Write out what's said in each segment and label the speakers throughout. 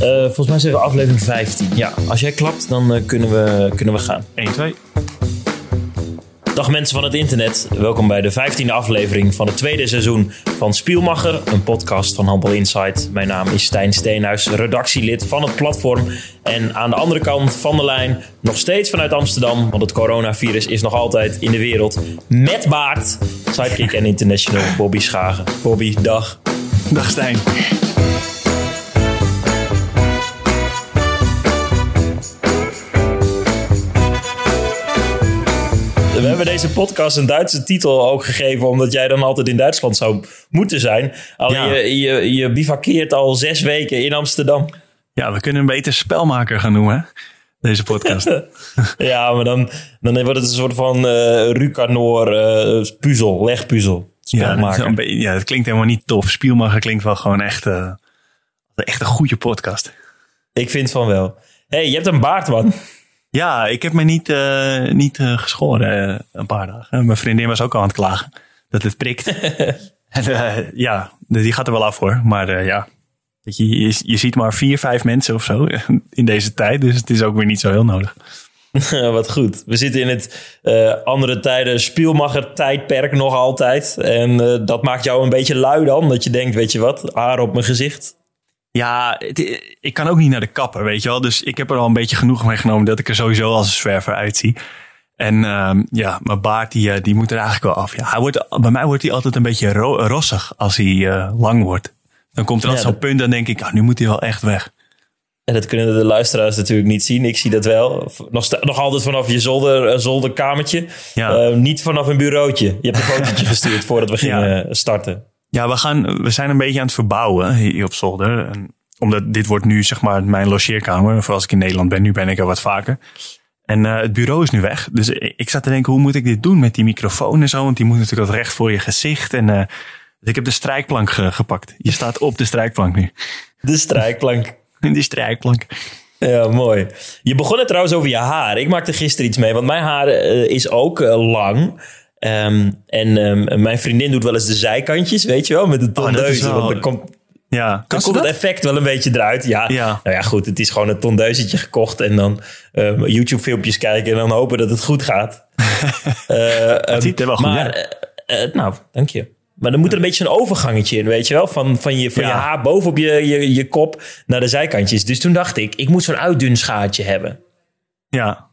Speaker 1: Eh, volgens mij zijn we aflevering 15. Ja, als jij klapt, dan eh, kunnen, we, kunnen we gaan.
Speaker 2: 1, 2.
Speaker 1: Dag mensen van het internet. Welkom bij de 15e aflevering van het tweede seizoen van Spielmacher, een podcast van Handbal Insight. Mijn naam is Stijn Steenhuis, redactielid van het platform. En aan de andere kant van de lijn, nog steeds vanuit Amsterdam, want het coronavirus is nog altijd in de wereld, met baard, sidekick en international Bobby Schagen. Bobby, dag.
Speaker 2: Dag Stijn.
Speaker 1: We deze podcast een Duitse titel ook gegeven, omdat jij dan altijd in Duitsland zou moeten zijn. Al
Speaker 2: Ja.
Speaker 1: je, je, je bivakkeert al zes weken in Amsterdam.
Speaker 2: Ja, we kunnen hem beter spelmaker gaan noemen, hè? Deze podcast.
Speaker 1: Ja, maar dan, dan wordt het een soort van eh Rucanor eh, puzzel, legpuzzel.
Speaker 2: ja, dat is
Speaker 1: Spelmaker.
Speaker 2: een ja, dat klinkt helemaal niet tof. Spielmaker klinkt wel gewoon echt, eh, echt een goede podcast.
Speaker 1: Ik vind van wel. hey, je hebt een baard, man.
Speaker 2: Ja, ik heb me niet, eh, niet eh, geschoren eh, een paar dagen. Mijn vriendin was ook al aan het klagen dat het prikt. en, ja, die gaat er wel af hoor. Maar ja, weet je, je, je ziet maar vier, vijf mensen of zo in deze tijd. Dus het is ook weer niet zo heel nodig.
Speaker 1: Wat goed. We zitten in het andere tijden spielmacher tijdperk nog altijd. En dat maakt jou een beetje lui dan. Dat je denkt, weet je wat, haar op mijn gezicht.
Speaker 2: Ja, het- ik kan ook niet naar de kapper, weet je wel. Dus ik heb er al een beetje genoeg mee genomen dat ik er sowieso als een zwerver uitzie. En ehm, ja, mijn baard die, eh, die moet er eigenlijk wel af. Ja, hij wordt, bij mij wordt hij altijd een beetje ro- rossig als hij eh, lang wordt. Dan komt er
Speaker 1: Ja,
Speaker 2: altijd zo'n punt, dan denk ik, ah, nu moet hij wel echt weg.
Speaker 1: En dat kunnen de luisteraars natuurlijk niet zien. Ik zie dat wel. Nog, altijd vanaf je zolder, eh, zolderkamertje.
Speaker 2: Ja.
Speaker 1: Eh, niet vanaf een bureautje. Je hebt een fotootje gestuurd voordat we gingen
Speaker 2: Ja.
Speaker 1: starten.
Speaker 2: Ja, we, gaan, we zijn een beetje aan het verbouwen hier op zolder. En omdat dit wordt nu zeg maar mijn logeerkamer. Voor als ik in Nederland ben, nu ben ik er wat vaker. En eh, het bureau is nu weg. Dus ik, zat te denken, hoe moet ik dit doen met die microfoon en zo? Want die moet natuurlijk wat recht voor je gezicht. En eh, dus ik heb de strijkplank ge- gepakt. Je staat op de strijkplank nu.
Speaker 1: De strijkplank.
Speaker 2: Die strijkplank.
Speaker 1: Ja, mooi. Je begon het trouwens over je haar. Ik maakte gisteren iets mee, want mijn haar eh, is ook lang. Ehm, en ehm, mijn vriendin doet wel eens de zijkantjes, weet je wel, met de
Speaker 2: Oh,
Speaker 1: tondeuzen. want dan komt,
Speaker 2: Ja,
Speaker 1: dan komt het effect wel een beetje eruit. Ja.
Speaker 2: Ja.
Speaker 1: Nou ja, goed, het is gewoon een tondeuzetje gekocht en dan ehm, YouTube-filmpjes kijken en dan hopen dat het goed gaat. Eh, ehm,
Speaker 2: ziet er wel goed
Speaker 1: maar,
Speaker 2: uit.
Speaker 1: eh, eh, nou, dank je. Maar dan moet er een beetje een overgangetje in, weet je wel? Van, van, je, van je haar boven op je, je, je kop naar de zijkantjes. Dus toen dacht ik, ik moet zo'n uitdunschaartje hebben.
Speaker 2: Ja.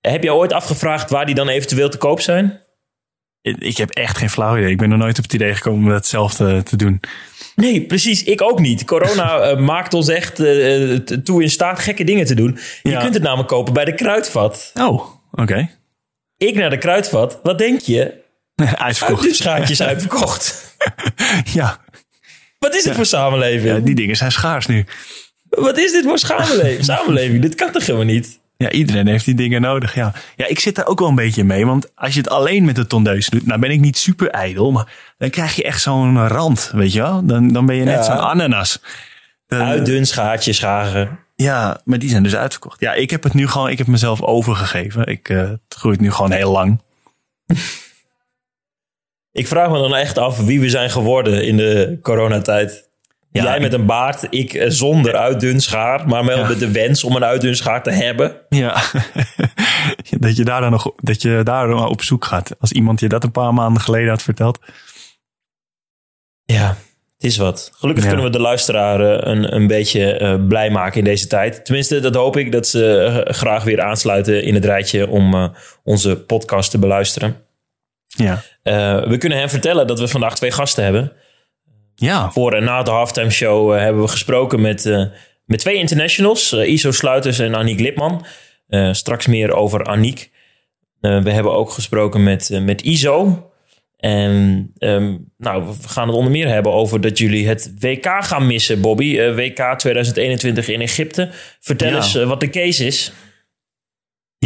Speaker 1: Heb je ooit afgevraagd waar die dan eventueel te koop zijn?
Speaker 2: Ik heb echt geen flauw idee. Ik ben er nooit op het idee gekomen om dat zelf te, te doen.
Speaker 1: Nee, precies. Ik ook niet. Corona eh, maakt ons echt eh, t- toe in staat gekke dingen te doen. Je
Speaker 2: Ja.
Speaker 1: kunt het namelijk kopen bij de Kruidvat.
Speaker 2: Oh, oké.
Speaker 1: Ik naar de Kruidvat. Wat denk je?
Speaker 2: Uitverkocht.
Speaker 1: Uitdunschaartjes uitverkocht.
Speaker 2: Ja.
Speaker 1: Wat is dit voor samenleving?
Speaker 2: ja, die dingen zijn schaars nu.
Speaker 1: Wat is dit voor samenleving? samenleving? Dit kan toch helemaal niet?
Speaker 2: Ja, iedereen heeft die dingen nodig. Ja. ja, ik zit daar ook wel een beetje mee. Want als je het alleen met de tondeus doet, nou ben ik niet super ijdel. Maar dan krijg je echt zo'n rand, weet je wel. Dan, dan ben je net
Speaker 1: Ja.
Speaker 2: zo'n ananas. Dan-
Speaker 1: Uitdunschaartjes schagen.
Speaker 2: ja, maar die zijn dus uitverkocht. Ja, ik heb het nu gewoon, ik heb mezelf overgegeven. Ik, eh, het groeit nu gewoon heel lang.
Speaker 1: Ik vraag me dan echt af wie we zijn geworden in de coronatijd.
Speaker 2: Ja,
Speaker 1: Jij met een baard, ik eh, zonder uitdunschaar, maar wel
Speaker 2: Ja.
Speaker 1: met de wens om een uitdunschaar te hebben.
Speaker 2: Ja, dat je daar dan nog dat je daar dan op zoek gaat. Als iemand je dat een paar maanden geleden had verteld.
Speaker 1: Ja, het is wat. Gelukkig
Speaker 2: Ja.
Speaker 1: kunnen we de luisteraar een, een beetje eh, blij maken in deze tijd. Tenminste, dat hoop ik dat ze eh, graag weer aansluiten in het rijtje om onze podcast te beluisteren.
Speaker 2: Ja,
Speaker 1: we kunnen hen vertellen dat we vandaag twee gasten hebben.
Speaker 2: Ja,
Speaker 1: Voor en na de halftime show eh, hebben we gesproken met, eh, met twee internationals. eh, Iso Sluiters en Aniek Lipman. Straks meer over Aniek. We hebben ook gesproken met, met Iso. En ehm, nou, we gaan het onder meer hebben over dat jullie het WK gaan missen, Bobby. WK 2021 in Egypte. Vertel
Speaker 2: Ja.
Speaker 1: eens wat de case is.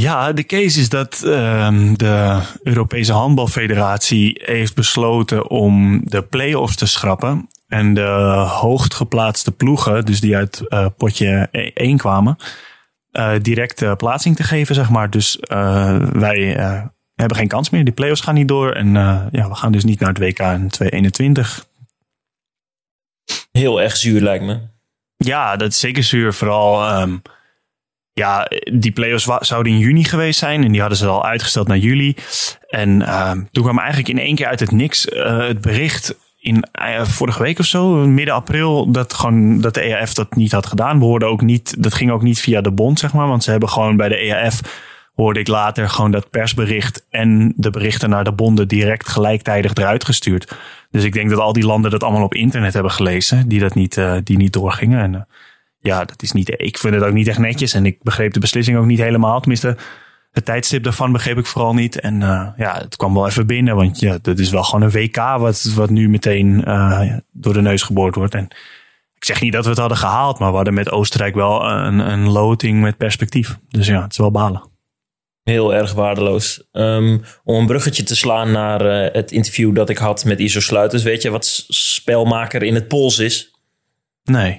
Speaker 2: Ja, de case is dat ehm, de Europese Handbalfederatie heeft besloten om de play-offs te schrappen. En de hoogstgeplaatste ploegen, dus die uit eh, potje 1 kwamen, eh, direct eh, plaatsing te geven, zeg maar. Dus wij hebben geen kans meer. Die play-offs gaan niet door. En ja, we gaan dus niet naar het WK in 2021.
Speaker 1: Heel erg zuur lijkt me.
Speaker 2: Ja, dat is zeker zuur. Vooral, ehm, ja, die play-offs zouden in juni geweest zijn. En die hadden ze al uitgesteld naar juli. En ehm, toen kwam eigenlijk in één keer uit het niks uh, het bericht in uh, vorige week of zo, midden april, dat, gewoon, dat de EAF dat niet had gedaan. We hoorden ook niet, dat ging ook niet via de bond, zeg maar. Want ze hebben gewoon bij de EAF, hoorde ik later, gewoon dat persbericht en de berichten naar de bonden direct gelijktijdig eruit gestuurd. Dus ik denk dat al die landen dat allemaal op internet hebben gelezen, die dat niet, uh, die niet doorgingen. En ja, dat is niet, ik vind het ook niet echt netjes en ik begreep de beslissing ook niet helemaal. Tenminste, het tijdstip daarvan begreep ik vooral niet. En uh, ja, het kwam wel even binnen, want ja, dat is wel gewoon een WK wat, wat nu meteen door de neus geboord wordt. En ik zeg niet dat we het hadden gehaald, maar we hadden met Oostenrijk wel een, een loting met perspectief. Dus ja, het is wel balen.
Speaker 1: Heel erg waardeloos. Um, om een bruggetje te slaan naar uh, het interview dat ik had met Iso Sluiters. Weet je wat spelmaker in het Pools is?
Speaker 2: Nee.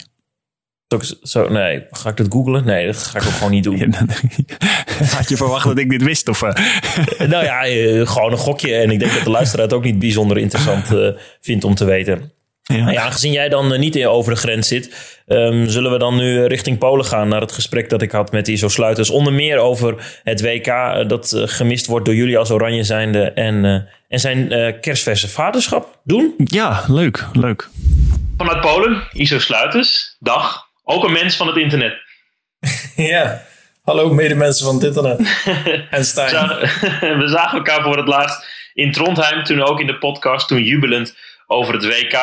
Speaker 1: Zo, nee, ga ik dat googlen? Nee, dat ga ik ook gewoon niet doen.
Speaker 2: Had je verwacht dat ik dit wist? Of?
Speaker 1: nou ja, gewoon een gokje. En ik denk dat de luisteraar het ook niet bijzonder interessant uh, vindt om te weten. Ja. Nou ja, aangezien jij dan niet over de grens zit, um, zullen we dan nu richting Polen gaan naar het gesprek dat ik had met Iso Sluiters. Onder meer over het WK uh, dat gemist wordt door jullie als Oranje zijnde en, en zijn kerstverse vaderschap doen.
Speaker 2: Ja, leuk, leuk.
Speaker 1: Vanuit Polen, Iso Sluiters, dag. Ook een mens van het internet.
Speaker 3: ja, hallo medemensen van het internet. en Stijn.
Speaker 1: we zagen elkaar voor het laatst in Trondheim, toen ook in de podcast, toen jubelend over het WK.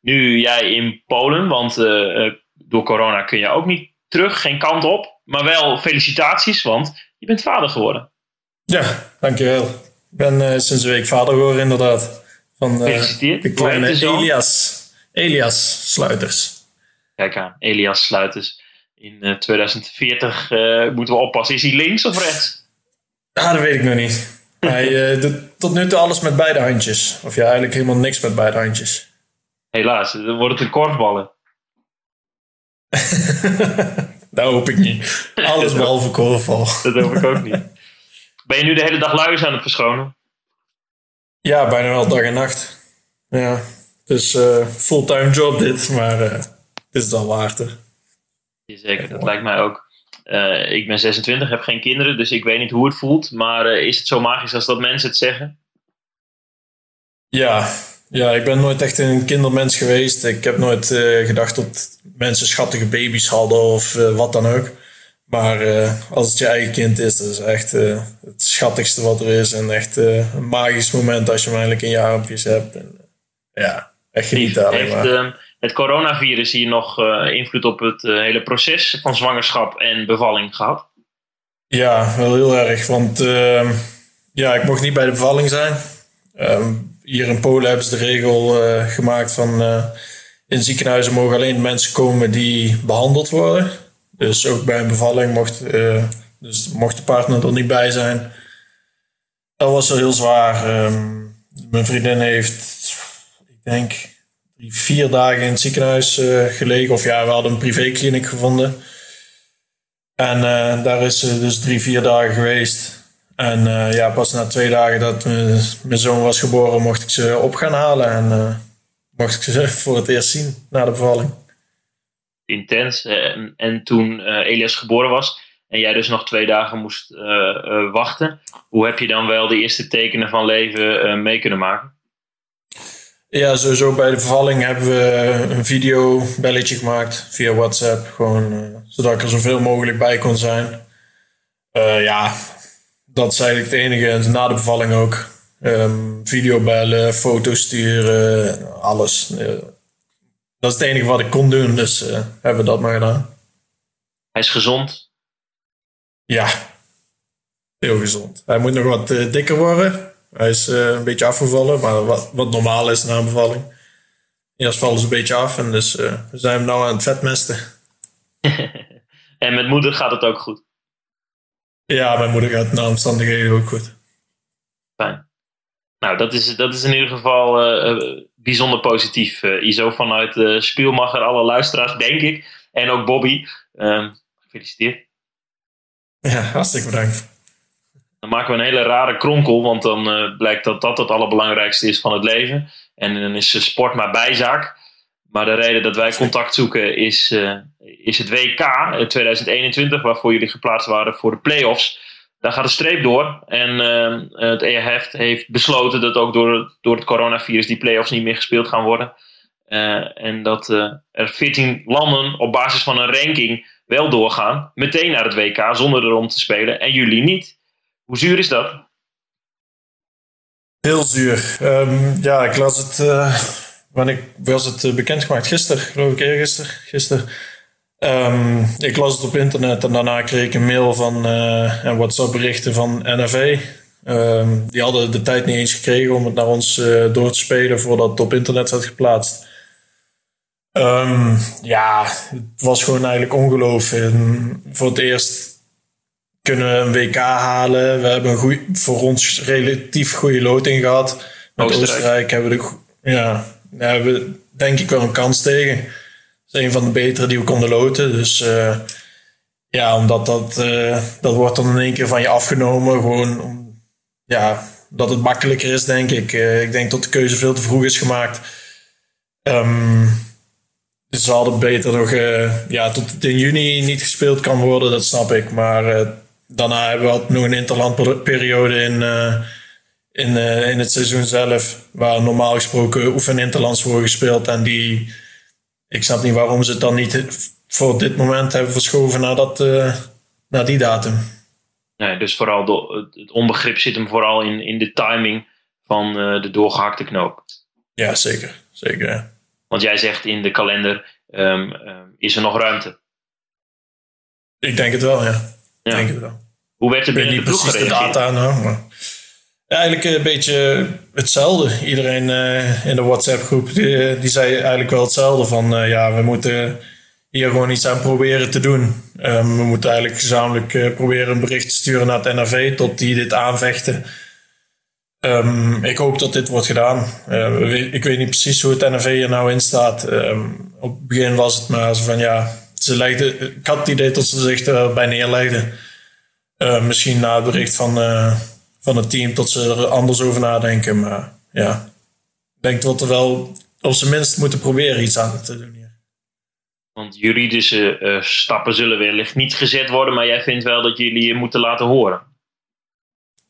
Speaker 1: Nu jij in Polen, want uh, door corona kun je ook niet terug, geen kant op. Maar wel felicitaties, want je bent vader geworden.
Speaker 3: Ja, dankjewel. Ik ben uh, sinds een week vader geworden, inderdaad.
Speaker 1: Van de
Speaker 3: kleine Elias, Elias Sluiters.
Speaker 1: Kijk aan, Elias Sluiters. In 2040 moeten we oppassen. Is hij links of rechts?
Speaker 3: Ah, dat weet ik nog niet. Hij doet tot nu toe alles met beide handjes. Of ja, eigenlijk helemaal niks met beide handjes.
Speaker 1: Helaas, dan wordt het een korfballen.
Speaker 3: dat hoop ik niet. Alles behalve korfbal.
Speaker 1: dat hoop ik ook niet. Ben je nu de hele dag luiers aan het verschonen?
Speaker 3: Ja, bijna wel dag en nacht. Ja, uh, fulltime job dit, maar uh, is het al waard.
Speaker 1: Zeker, dat lijkt mij ook. Uh, ik ben 26, heb geen kinderen, dus ik weet niet hoe het voelt. Maar uh, is het zo magisch als dat mensen het zeggen?
Speaker 3: Ja, ja, ik ben nooit echt een kindermens geweest. Ik heb nooit uh, gedacht dat mensen schattige baby's hadden of wat dan ook. Maar als het je eigen kind is, dat is echt het schattigste wat er is. En echt een magisch moment als je hem in je armpjes hebt. En, ja, echt genieten alleen maar.
Speaker 1: Heeft, het coronavirus hier nog uh, invloed op het uh, hele proces van zwangerschap en bevalling gehad?
Speaker 3: Ja, wel heel erg. Want uh, ja, ik mocht niet bij de bevalling zijn. Um, hier in Polen hebben ze de regel uh, gemaakt van in ziekenhuizen mogen alleen mensen komen die behandeld worden. Dus ook bij een bevalling mocht, dus mocht de partner er niet bij zijn. Dat was wel heel zwaar. Um, mijn vriendin heeft, ik denk, vier dagen in het ziekenhuis uh, gelegen. Of ja, we hadden een privékliniek gevonden. En uh, daar is ze dus drie, vier dagen geweest. En uh, ja, pas na twee dagen dat mijn zoon was geboren, mocht ik ze op gaan halen. En mocht ik ze voor het eerst zien na de bevalling.
Speaker 1: Intens. En, en toen Elias geboren was en jij dus nog twee dagen moest wachten. Hoe heb je dan wel de eerste tekenen van leven mee kunnen maken?
Speaker 3: Ja, sowieso bij de bevalling hebben we een videobelletje gemaakt via WhatsApp. Gewoon uh, zodat ik er zoveel mogelijk bij kon zijn. Uh, ja, dat is eigenlijk het enige. Na de bevalling ook. Um, videobellen, foto's sturen, alles. Uh, dat is het enige wat ik kon doen, dus hebben we dat maar gedaan.
Speaker 1: Hij is gezond?
Speaker 3: Ja, heel gezond. Hij moet nog wat dikker worden. Hij is uh, een beetje afgevallen, maar wat, wat normaal is na een bevalling. Eerst vallen ze een beetje af en dus uh, we zijn hem nou aan het vetmesten.
Speaker 1: en met moeder gaat het ook goed?
Speaker 3: Ja, mijn moeder gaat na omstandigheden ook goed.
Speaker 1: Fijn. Nou, dat is, dat is in ieder geval uh, bijzonder positief. Iso vanuit uh, Spielmacher, alle luisteraars, denk ik. En ook Bobby. Ehm, gefeliciteerd.
Speaker 3: Ja, hartstikke bedankt.
Speaker 1: Dan maken we een hele rare kronkel, want dan uh, blijkt dat dat het allerbelangrijkste is van het leven. En dan is sport maar bijzaak. Maar de reden dat wij contact zoeken is, uh, is het WK 2021, waarvoor jullie geplaatst waren voor de play-offs. Daar gaat de streep door. En het EHF heeft besloten dat ook door, door het coronavirus die play-offs niet meer gespeeld gaan worden. En dat er 14 landen op basis van een ranking wel doorgaan. Meteen naar het WK zonder erom te spelen. En jullie niet. Hoe zuur is dat?
Speaker 3: Heel zuur. Um, ja, ik las het. Uh, wanneer was het uh, bekendgemaakt? Gisteren, geloof ik, eergisteren. Gisteren. Um, ik las het op internet en daarna kreeg ik een mail van uh, en WhatsApp berichten van NFV. Um, die hadden de tijd niet eens gekregen om het naar ons door te spelen voordat het op internet werd geplaatst. Ja, het was gewoon eigenlijk ongelooflijk. Voor het eerst kunnen een WK halen. We hebben een voor ons relatief goede loting gehad. Met Oostenrijk, Oostenrijk hebben we, de, ja, daar hebben we denk ik wel een kans tegen. Dat is een van de betere die we konden loten. Dus uh, ja, omdat dat, uh, dat wordt dan in één keer van je afgenomen. Gewoon om, ja, dat het makkelijker is, denk ik. Uh, ik denk dat de keuze veel te vroeg is gemaakt. Um, dus ze hadden beter nog, ja, tot het in juni niet gespeeld kan worden, dat snap ik. Maar daarna hebben we nog een interlandperiode in, uh, in, uh, in het seizoen zelf. Waar normaal gesproken oefen interlands worden gespeeld. En die, ik snap niet waarom ze het dan niet voor dit moment hebben verschoven naar, dat, uh, naar die datum.
Speaker 1: Nee, dus vooral de, het onbegrip zit hem vooral in, in de timing van de doorgehakte knoop.
Speaker 3: Ja, zeker. zeker ja.
Speaker 1: Want jij zegt in de kalender um, um, is er nog ruimte.
Speaker 3: Ik denk het wel, ja. ja. Denk het wel.
Speaker 1: Hoe werd er binnen de ploeg gereageerd? de data
Speaker 3: nou, maar... eigenlijk een beetje hetzelfde. Iedereen uh, in de WhatsApp-groep die, die, zei eigenlijk wel hetzelfde. Van uh, ja, we moeten hier gewoon iets aan proberen te doen. Um, we moeten eigenlijk gezamenlijk proberen een bericht te sturen naar het NRV tot die dit aanvechten. Um, ik hoop dat dit wordt gedaan. ik weet niet precies hoe het NRV er nou in staat. Um, op het begin was het maar zo van ja, ze legden, ik had het idee dat ze zich erbij neerlegden. Uh, misschien na het bericht van, uh, van het team dat ze er anders over nadenken. Maar ja, ik denk dat we wel op zijn minst moeten proberen iets aan te doen hier.
Speaker 1: Want juridische uh, stappen zullen wellicht niet gezet worden, maar jij vindt wel dat jullie je moeten laten horen.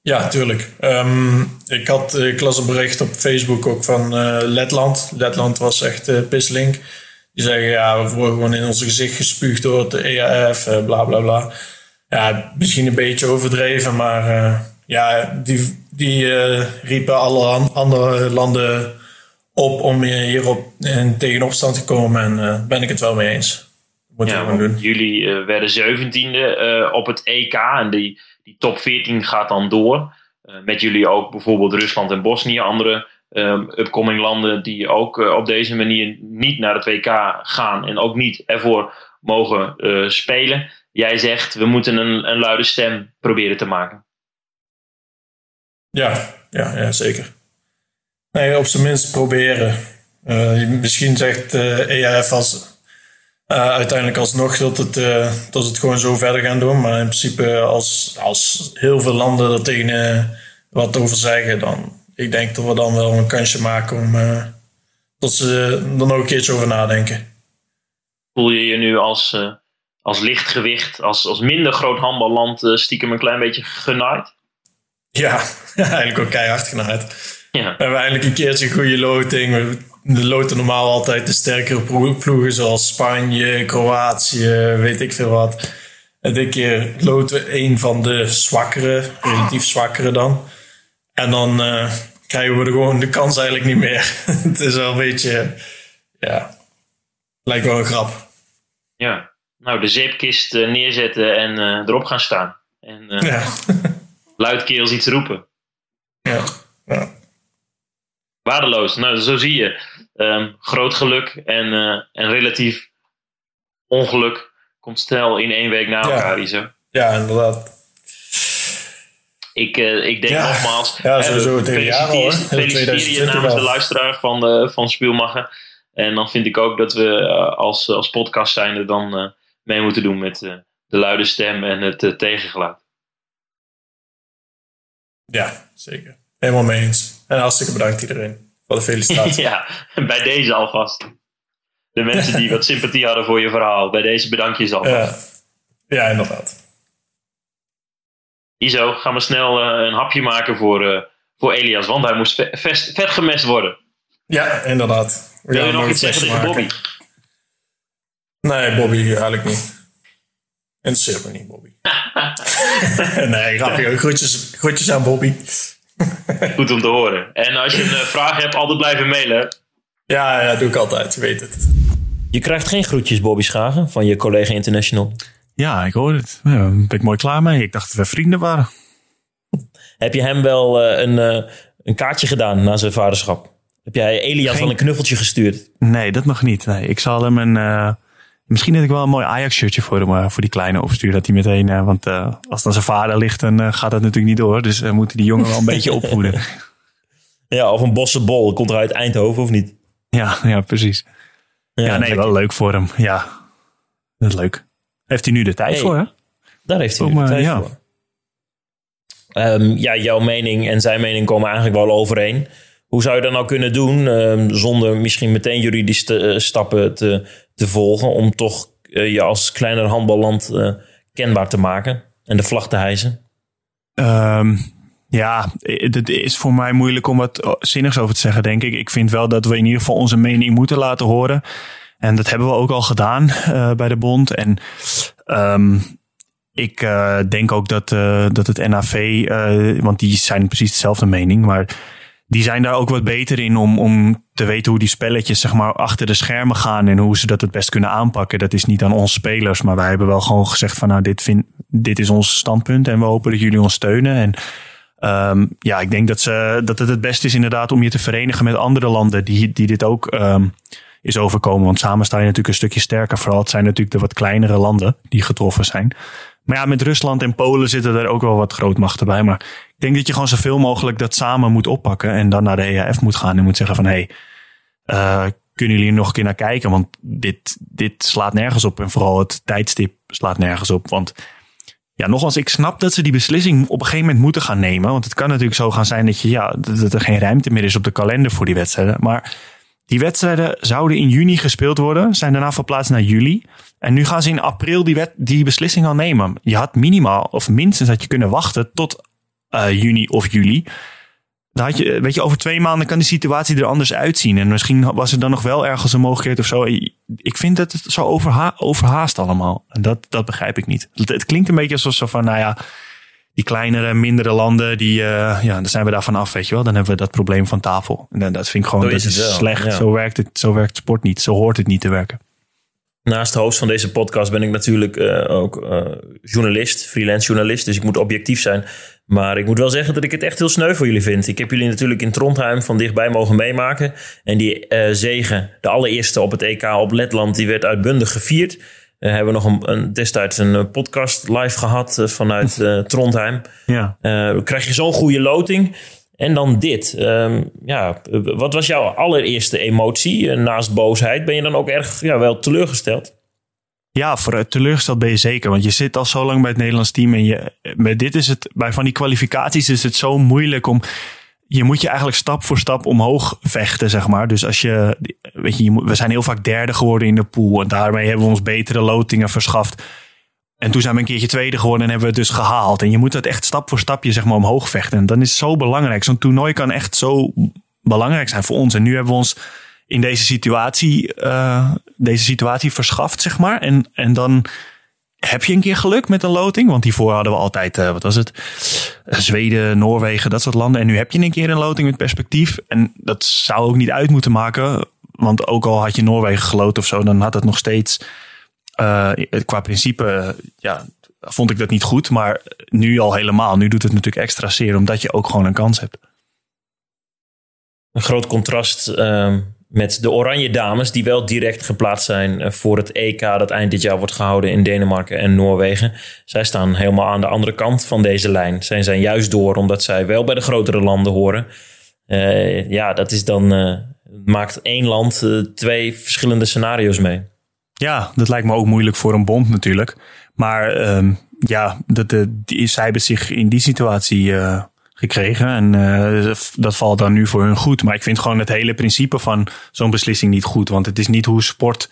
Speaker 3: Ja, tuurlijk. Um, ik, had, ik las een bericht op Facebook ook van Letland. Letland was echt pisslink. Die zeggen, ja, we worden gewoon in ons gezicht gespuugd door het EAF, bla bla bla ja, misschien een beetje overdreven, maar uh, ja, die, die uh, riepen alle andere landen op om hierop in tegenopstand te komen. En uh, ben ik het wel mee eens.
Speaker 1: Moeten ja, doen. Jullie werden zeventiende op het EK en die, die top 14 gaat dan door. met jullie ook bijvoorbeeld Rusland en Bosnië, andere um, upcoming landen die ook op deze manier niet naar het WK gaan en ook niet ervoor mogen spelen jij zegt, we moeten een, een luide stem proberen te maken.
Speaker 3: Ja, ja, ja zeker. Nee, op zijn minst proberen. Uh, misschien zegt uh, eh, EAF als, uh, uiteindelijk alsnog dat, het, dat ze het gewoon zo verder gaan doen. Maar in principe, als, als heel veel landen er tegen wat over zeggen, dan ik denk dat we dan wel een kansje maken om dat ze er nog een keertje over nadenken.
Speaker 1: Voel je je nu als als lichtgewicht, als, als minder groot handballand, uh, stiekem een klein beetje genaaid?
Speaker 3: Ja, eigenlijk ook keihard genaaid. Ja. We hebben eigenlijk een keertje een goede loting. We loten normaal altijd de sterkere ploegen zoals Spanje, Kroatië, weet ik veel wat. En dit keer loten we een van de zwakkere, relatief zwakkere dan. En dan uh, krijgen we er gewoon de kans eigenlijk niet meer. het is wel een beetje, ja, lijkt wel een grap.
Speaker 1: Ja, nou, de zeepkist uh, neerzetten en uh, erop gaan staan. En uh, ja. luidkeels iets roepen.
Speaker 3: Ja. ja.
Speaker 1: Waardeloos. Nou, zo zie je. Um, groot geluk en, en relatief ongeluk komt snel in één week na elkaar, ja.
Speaker 3: Ja, inderdaad.
Speaker 1: Ik, ik denk ja. nogmaals.
Speaker 3: Ja, sowieso het hele jaar al.
Speaker 1: Feliciteer je namens de luisteraar van, de, van Spielmacher. En dan vind ik ook dat we als, als podcast zijnde dan mee moeten doen met uh, de luide stem en het uh, tegengeluid.
Speaker 3: Ja, zeker. Helemaal mee eens. En hartstikke bedankt iedereen voor de felicitatie.
Speaker 1: ja, bij deze alvast. de mensen die wat sympathie hadden voor je verhaal. Bij deze bedank je ze alvast.
Speaker 3: Ja. ja, inderdaad.
Speaker 1: Iso, gaan we snel uh, een hapje maken voor, uh, voor Elias, want hij moest vet, gemest worden.
Speaker 3: Ja, inderdaad.
Speaker 1: Wil je nog iets zeggen tegen Bobby?
Speaker 3: Nee, Bobby eigenlijk niet. Interesseert me niet, Bobby. nee, grapje. Groetjes, groetjes aan Bobby.
Speaker 1: Goed om te horen. En als je een vraag hebt, altijd blijven mailen.
Speaker 3: Ja, ja, doe ik altijd. Je weet het.
Speaker 1: Je krijgt geen groetjes, Bobby Schagen, van je collega International.
Speaker 2: Ja, ik hoor het. Ja, ben ik mooi klaar mee. Ik dacht dat we vrienden waren.
Speaker 1: Heb je hem wel uh, een, uh, een kaartje gedaan na zijn vaderschap? Heb jij Elias Geen... wel een knuffeltje gestuurd?
Speaker 2: Nee, dat nog niet. Nee, ik zal hem een... Uh, misschien heb ik wel een mooi Ajax-shirtje voor hem, voor die kleine opsturen. Dat hij meteen... want als dan zijn vader ligt, dan gaat dat natuurlijk niet door. Dus moeten die jongen wel een beetje opvoeden.
Speaker 1: Ja, of een bossenbol. Komt er uit Eindhoven of niet?
Speaker 2: Ja, ja precies. Ja, ja nee, wel leuk voor hem. Ja, dat is leuk. Heeft hij nu de tijd hey, voor, hè?
Speaker 1: Daar heeft hij nu de tijd ja. voor. Um, ja, jouw mening en zijn mening komen eigenlijk wel overeen. Hoe zou je dat nou kunnen doen um, zonder misschien meteen juridische uh, stappen te, te volgen om toch uh, je als kleiner handballand uh, kenbaar te maken en de vlag te hijsen?
Speaker 2: Um, ja, het is voor mij moeilijk om wat zinnigs over te zeggen, denk ik. Ik vind wel dat we in ieder geval onze mening moeten laten horen. En dat hebben we ook al gedaan bij de bond. En um, ik denk ook dat, dat het NAV, want die zijn precies dezelfde mening, maar die zijn daar ook wat beter in om, om te weten hoe die spelletjes zeg maar, achter de schermen gaan en hoe ze dat het best kunnen aanpakken. Dat is niet aan ons spelers, maar wij hebben wel gewoon gezegd van nou, dit, vind, dit is ons standpunt en we hopen dat jullie ons steunen. En um, ja, ik denk dat, ze, dat het het beste is inderdaad om je te verenigen met andere landen die, die dit ook um, is overkomen. Want samen sta je natuurlijk een stukje sterker. Vooral het zijn natuurlijk de wat kleinere landen die getroffen zijn. Maar ja, met Rusland en Polen zitten er ook wel wat grootmachten bij. Maar ik denk dat je gewoon zoveel mogelijk dat samen moet oppakken. En dan naar de EAF moet gaan en moet zeggen van... hé, hey, uh, kunnen jullie nog een keer naar kijken? Want dit, dit slaat nergens op. En vooral het tijdstip slaat nergens op. Want ja, nogmaals, ik snap dat ze die beslissing op een gegeven moment moeten gaan nemen. Want het kan natuurlijk zo gaan zijn dat, je, ja, dat er geen ruimte meer is op de kalender voor die wedstrijden. Maar die wedstrijden zouden in juni gespeeld worden, zijn daarna verplaatst naar juli. En nu gaan ze in april die, wet, die beslissing al nemen. Je had minimaal, of minstens had je kunnen wachten tot uh, juni of juli. Dan had je, weet je, over twee maanden kan de situatie er anders uitzien. En misschien was er dan nog wel ergens een mogelijkheid of zo. Ik vind dat het zo overha overhaast allemaal. En dat, dat begrijp ik niet. Het, het klinkt een beetje alsof zo van, nou ja, die kleinere, mindere landen, die, uh, ja, dan zijn we daarvan af, weet je wel. Dan hebben we dat probleem van tafel. En dat vind ik gewoon, dat is slecht. Ja. Zo, werkt het, zo werkt sport niet. Zo hoort het niet te werken.
Speaker 1: Naast host van deze podcast ben ik natuurlijk uh, ook uh, journalist, freelance journalist. Dus ik moet objectief zijn. Maar ik moet wel zeggen dat ik het echt heel sneu voor jullie vind. Ik heb jullie natuurlijk in Trondheim van dichtbij mogen meemaken. En die uh, zegen, de allereerste op het EK op Letland, die werd uitbundig gevierd. We hebben nog een, een, destijds een podcast live gehad vanuit Trondheim.
Speaker 2: Ja.
Speaker 1: krijg je zo'n goede loting. En dan dit. Um, ja, wat was jouw allereerste emotie? Naast boosheid ben je dan ook erg ja, wel teleurgesteld?
Speaker 2: Ja, voor teleurgesteld ben je zeker. Want je zit al zo lang bij het Nederlands team. En je, bij dit is het, bij van die kwalificaties is het zo moeilijk om. Je moet je eigenlijk stap voor stap omhoog vechten, zeg maar. Dus als je, weet je, we zijn heel vaak derde geworden in de pool. En daarmee hebben we ons betere lotingen verschaft. En toen zijn we een keertje tweede geworden en hebben we het dus gehaald. En je moet dat echt stap voor stapje zeg maar omhoog vechten. En dan is zo belangrijk. Zo'n toernooi kan echt zo belangrijk zijn voor ons. En nu hebben we ons in deze situatie, uh, deze situatie verschaft, zeg maar. En, en dan heb je een keer geluk met een loting. Want hiervoor hadden we altijd, uh, wat was het? Zweden, Noorwegen, dat soort landen. En nu heb je een keer een loting met perspectief. En dat zou ook niet uit moeten maken. Want ook al had je Noorwegen geloten of zo, dan had het nog steeds uh, qua principe, ja, vond ik dat niet goed. Maar nu al helemaal. Nu doet het natuurlijk extra zeer, omdat je ook gewoon een kans hebt.
Speaker 1: Een groot contrast uh, met de Oranje Dames, die wel direct geplaatst zijn eh, voor het EK dat eind dit jaar wordt gehouden in Denemarken en Noorwegen. Zij staan helemaal aan de andere kant van deze lijn. Zij zijn juist door omdat zij wel bij de grotere landen horen. Uh, ja, dat is dan, maakt één land twee verschillende scenario's mee.
Speaker 2: Ja, dat lijkt me ook moeilijk voor een bond natuurlijk. Maar um, ja, dat, de, die, zij hebben zich in die situatie uh, gekregen. En uh, dat valt dan nu voor hun goed. Maar ik vind gewoon het hele principe van zo'n beslissing niet goed. Want het is niet hoe sport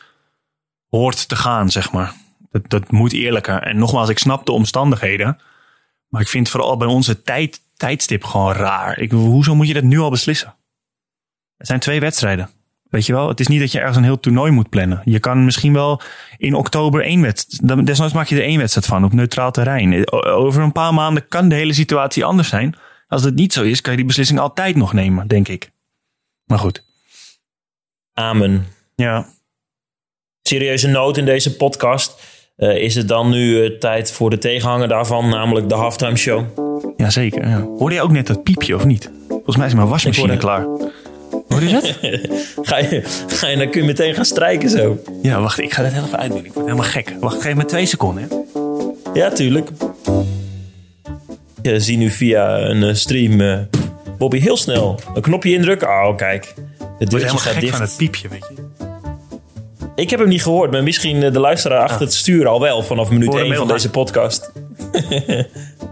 Speaker 2: hoort te gaan, zeg maar. Dat, dat moet eerlijker. En nogmaals, ik snap de omstandigheden. Maar ik vind vooral bij onze tijd, tijdstip gewoon raar. Hoezo moet je dat nu al beslissen? Het zijn twee wedstrijden. Weet je wel, het is niet dat je ergens een heel toernooi moet plannen. Je kan misschien wel in oktober één wedstrijd. Desnoods maak je er één wedstrijd van op neutraal terrein. Over een paar maanden kan de hele situatie anders zijn. Als het niet zo is, kan je die beslissing altijd nog nemen, denk ik. Maar goed.
Speaker 1: Amen.
Speaker 2: Ja.
Speaker 1: Serieuze noot in deze podcast. Uh, is het dan nu uh, tijd voor de tegenhanger daarvan, namelijk de halftime show?
Speaker 2: Jazeker. Ja. Hoorde je ook net dat piepje of niet? Volgens mij is mijn wasmachine klaar. Hoor je dat?
Speaker 1: ga, je, ga je, dan kun je meteen gaan strijken zo.
Speaker 2: Ja, wacht, ik ga dat heel even uitdoen. Ik word helemaal gek. Wacht, geef me twee seconden. Hè?
Speaker 1: Ja, tuurlijk. Je ziet nu via een uh, stream uh, Bobby heel snel een knopje indrukken. Oh, kijk.
Speaker 2: Het deurtje gaat gek dicht. van het piepje, weet je.
Speaker 1: Ik heb hem niet gehoord, maar misschien de luisteraar achter het stuur al wel vanaf minuut 1 van deze podcast.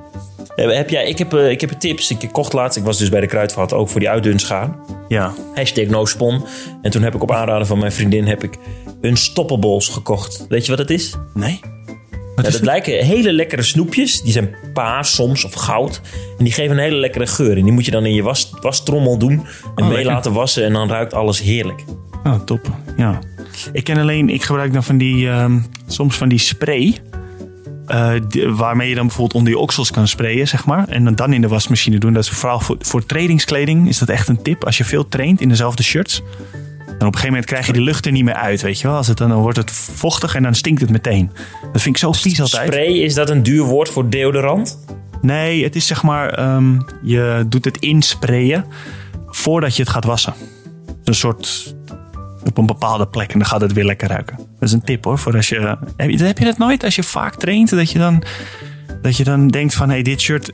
Speaker 1: heb jij, ik, heb, uh, ik heb tips. Ik kocht laatst, ik was dus bij de Kruidvat ook voor die uitdunschaar.
Speaker 2: Ja.
Speaker 1: Hashtag no spon. En toen heb ik op aanraden van mijn vriendin heb ik een stoppenbols gekocht. Weet je wat het is?
Speaker 2: Nee.
Speaker 1: Ja, dat lijken hele lekkere snoepjes. Die zijn paars soms of goud. En die geven een hele lekkere geur. En die moet je dan in je was, wastrommel doen. En oh, mee laten wassen. En dan ruikt alles heerlijk.
Speaker 2: Oh, top. Ja. Ik ken alleen, ik gebruik dan van die, um, soms van die spray. Uh, waarmee je dan bijvoorbeeld onder je oksels kan sprayen, zeg maar. En dan in de wasmachine doen. Dat is vooral voor, voor trainingskleding is dat echt een tip. Als je veel traint in dezelfde shirts. Dan op een gegeven moment krijg je de lucht er niet meer uit, weet je wel. Als het dan, dan wordt het vochtig en dan stinkt het meteen. Dat vind ik zo vies altijd.
Speaker 1: Spray, is dat een duur woord voor deodorant?
Speaker 2: Nee, het is zeg maar, um, je doet het insprayen voordat je het gaat wassen. Een soort op een bepaalde plek en dan gaat het weer lekker ruiken. Dat is een tip hoor. Voor als je, heb, je, heb je dat nooit? Als je vaak traint, dat je dan, dat je dan denkt van hé, hey, dit shirt,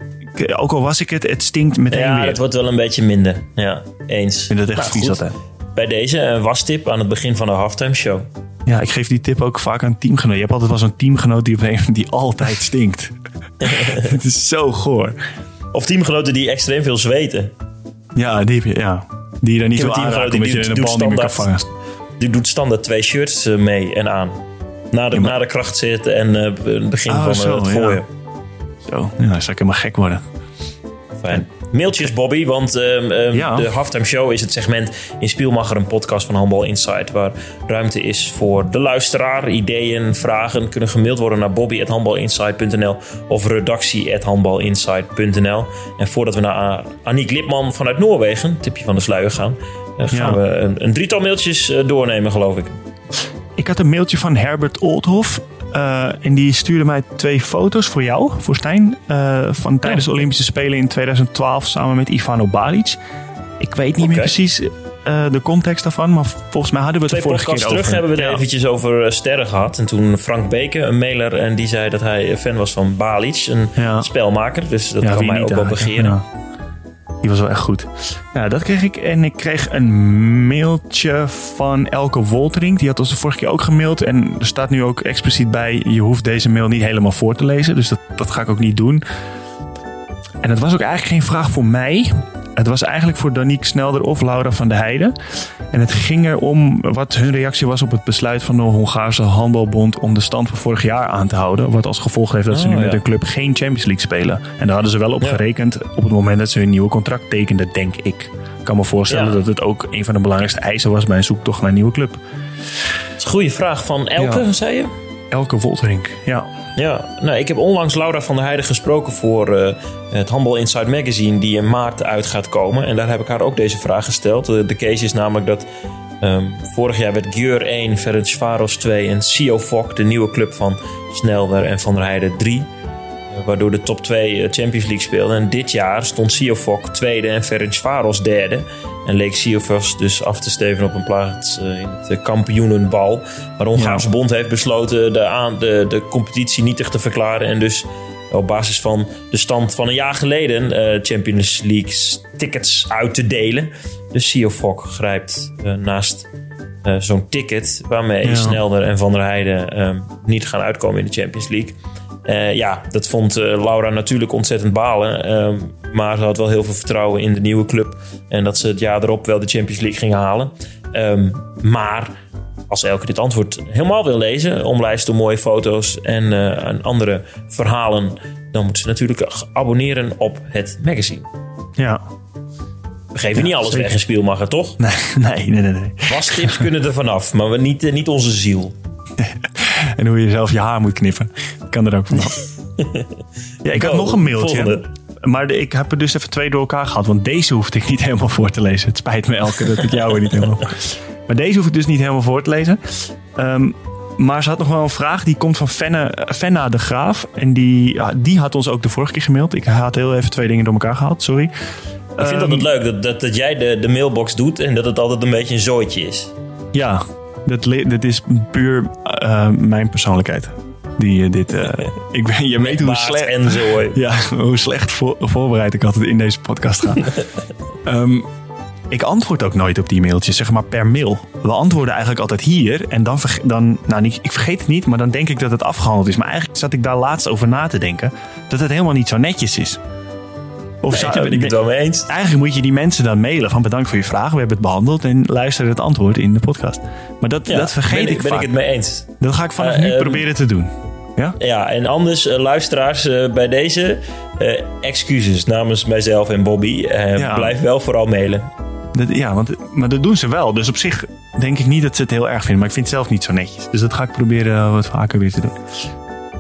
Speaker 2: ook al was ik het, het stinkt meteen
Speaker 1: ja,
Speaker 2: weer. Ja,
Speaker 1: het wordt wel een beetje minder. Ja, eens.
Speaker 2: Ik vind dat echt nou, vies altijd.
Speaker 1: Bij deze een wastip aan het begin van de halftime show.
Speaker 2: Ja, ik geef die tip ook vaak aan teamgenoten. Je hebt altijd wel zo'n teamgenoot die, die altijd stinkt. het is zo goor.
Speaker 1: Of teamgenoten die extreem veel zweten.
Speaker 2: Ja, die, ja. die je dan niet zo aanraken omdat je in de bal niet meer kan vangen.
Speaker 1: Die doet standaard twee shirts eh, mee en aan. Na de, na de kracht zitten en uh, het begin oh, van zo, het gooien.
Speaker 2: Ja. Zo, ja, dan zou ik helemaal gek worden.
Speaker 1: Fijn. Mailtjes, Bobby, want um, um, ja. de Halftime Show is het segment in Spielmacher, een podcast van Handball Insight, waar ruimte is voor de luisteraar. Ideeën, vragen kunnen gemaild worden naar bobby.handballinsight.nl of redactie.handballinsight.nl. En voordat we naar Aniek Lipman vanuit Noorwegen, tipje van de sluier gaan, dan gaan we een, een, drietal mailtjes uh, doornemen, geloof ik.
Speaker 2: Ik had een mailtje van Herbert Oldhof. Uh, en die stuurde mij twee foto's voor jou, voor Stijn. Uh, van tijdens de Olympische Spelen in 2012 samen met Ivano Balic. Ik weet niet okay. meer precies uh, de context daarvan, maar volgens mij hadden we het
Speaker 1: Twee
Speaker 2: de vorige keer
Speaker 1: terug hebben we het ja. eventjes over sterren gehad. En toen Frank Beke, een mailer, en die zei dat hij fan was van Balic, een ja. spelmaker. Dus dat kan mij ook wel begeren.
Speaker 2: Die was wel echt goed. Nou, dat kreeg ik. En ik kreeg een mailtje van Elke Woltering. Die had ons de vorige keer ook gemaild. En er staat nu ook expliciet bij: je hoeft deze mail niet helemaal voor te lezen. Dus dat, dat ga ik ook niet doen. En het was ook eigenlijk geen vraag voor mij. Het was eigenlijk voor Danique Snelder of Laura van der Heijden. En het ging erom wat hun reactie was op het besluit van de Hongaarse handbalbond om de stand van vorig jaar aan te houden. Wat als gevolg heeft dat ze nu oh, met hun club geen Champions League spelen. En daar hadden ze wel op gerekend op het moment dat ze hun nieuwe contract tekenden, denk ik. Ik kan me voorstellen dat het ook een van de belangrijkste eisen was bij een zoektocht naar een nieuwe club.
Speaker 1: Dat is een goede vraag van Elke, zei je?
Speaker 2: Elke Wolterink, ja.
Speaker 1: Ja, nou, ik heb onlangs Laura van der Heijden gesproken voor uh, het Humble Inside Magazine, die in maart uit gaat komen. En daar heb ik haar ook deze vraag gesteld. De, de case is namelijk dat um, vorig jaar werd Gjeur 1, Ferencvaros 2 en Sio Fok, de nieuwe club van Snelder en van der Heijden 3. Uh, waardoor de top 2 Champions League speelden. En dit jaar stond Sio Fok tweede en Ferencvaros derde. En leek Siofos dus af te steven op een plaats uh, in het kampioenenbal. Maar de Hongaarse ja. bond heeft besloten de, aan, de, de competitie nietig te verklaren. En dus op basis van de stand van een jaar geleden uh, Champions League tickets uit te delen. Dus Siofok grijpt uh, naast zo'n ticket waarmee ja. Snelder en Van der Heijden niet gaan uitkomen in de Champions League. Ja, dat vond Laura natuurlijk ontzettend balen. Maar ze had wel heel veel vertrouwen in de nieuwe club. En dat ze het jaar erop wel de Champions League gingen halen. Ehm, maar als Elke dit antwoord helemaal wil lezen, omlijst door mooie foto's en, en andere verhalen, dan moet ze natuurlijk abonneren op het magazine.
Speaker 2: Ja.
Speaker 1: We geven niet alles weg in Spielmacher, toch?
Speaker 2: Nee, nee, nee, nee. nee.
Speaker 1: Wastips kunnen er vanaf, maar we niet, niet onze ziel.
Speaker 2: en hoe je zelf je haar moet knippen, kan er ook vanaf. ja, ik had nog een mailtje. Volgende. Maar ik heb er dus even twee door elkaar gehad. Want deze hoefde ik niet helemaal voor te lezen. Het spijt me elke dat ik jou er niet helemaal... Maar deze hoef ik dus niet helemaal voor te lezen. Um, maar ze had nog wel een vraag. Die komt van Fenne, Fenna de Graaf. En die, ja, die had ons ook de vorige keer gemaild. Ik had heel even twee dingen door elkaar gehaald. Sorry.
Speaker 1: Ik vind um, het leuk dat, dat, dat jij de, de mailbox doet. En dat het altijd een beetje een zooitje is.
Speaker 2: Ja, dat, is puur uh, mijn persoonlijkheid. Die, uh, dit, uh, ik ben, je weet hoe slecht,
Speaker 1: en zo.
Speaker 2: Ja, hoe slecht voor, voorbereid ik altijd in deze podcast ga. um, ik antwoord ook nooit op die mailtjes, zeg maar per mail. We antwoorden eigenlijk altijd hier en dan, dan nou niet, ik vergeet het niet, maar dan denk ik dat het afgehandeld is. Maar eigenlijk zat ik daar laatst over na te denken dat het helemaal niet zo netjes is.
Speaker 1: Of nee, daar ben ik het wel mee eens.
Speaker 2: Eigenlijk moet je die mensen dan mailen van bedankt voor je vraag, we hebben het behandeld en luister het antwoord in de podcast. Maar dat, dat vergeet
Speaker 1: ben
Speaker 2: ik,
Speaker 1: ben
Speaker 2: vaak.
Speaker 1: ik het mee eens.
Speaker 2: Dat ga ik vanaf uh, nu um, proberen te doen. Ja,
Speaker 1: ja en anders, uh, luisteraars, uh, bij deze excuses namens mijzelf en Bobby. Ja. Blijf wel vooral mailen.
Speaker 2: Dat, ja, want, maar dat doen ze wel. Dus op zich denk ik niet dat ze het heel erg vinden. Maar ik vind het zelf niet zo netjes. Dus dat ga ik proberen wat vaker weer te doen.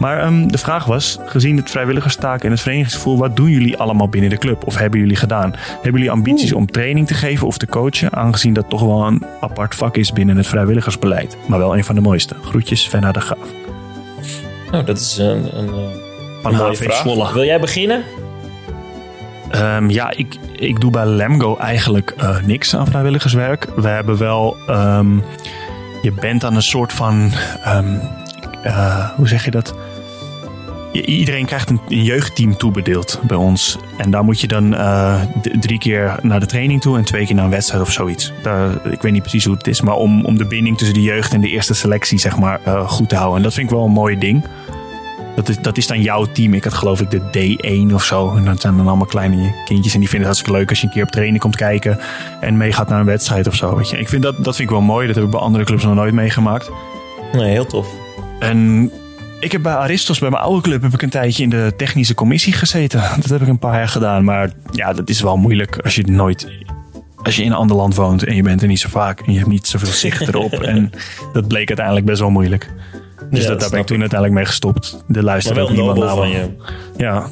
Speaker 2: Maar um, de vraag was, gezien het vrijwilligerstaak en het verenigingsgevoel, wat doen jullie allemaal binnen de club? Of hebben jullie gedaan? Hebben jullie ambities Oeh. om training te geven of te coachen? Aangezien dat toch wel een apart vak is binnen het vrijwilligersbeleid. Maar wel een van de mooiste. Groetjes, Venna de Gaaf.
Speaker 1: Nou, dat is een, een, een mooie vraag. Zwolle. Wil jij beginnen?
Speaker 2: Um, ja, ik, ik doe bij Lemgo eigenlijk uh, niks aan vrijwilligerswerk. We hebben wel. Um, je bent aan een soort van. Um, uh, hoe zeg je dat? Iedereen krijgt een, een, jeugdteam toebedeeld bij ons. En daar moet je dan uh, drie keer naar de training toe en twee keer naar een wedstrijd of zoiets. Daar, ik weet niet precies hoe het is, maar om, om de binding tussen de jeugd en de eerste selectie zeg maar, uh, goed te houden. En dat vind ik wel een mooi ding. Dat is, dat is dan jouw team. Ik had geloof ik de D1 of zo. En dat zijn dan allemaal kleine kindjes. En die vinden het hartstikke leuk als je een keer op training komt kijken. En meegaat naar een wedstrijd of zo. Weet je. Ik vind dat, dat vind ik wel mooi. Dat heb ik bij andere clubs nog nooit meegemaakt.
Speaker 1: Nee, heel tof.
Speaker 2: En ik heb bij Aristos, bij mijn oude club, heb ik een tijdje in de technische commissie gezeten. Dat heb ik een paar jaar gedaan. Maar ja, dat is wel moeilijk als je nooit als je in een ander land woont en je bent er niet zo vaak en je hebt niet zoveel zicht erop. en dat bleek uiteindelijk best wel moeilijk. Dus ja, dat, daar ben ik toen uiteindelijk mee gestopt. De luisterde ook niemand naar van je. Ja.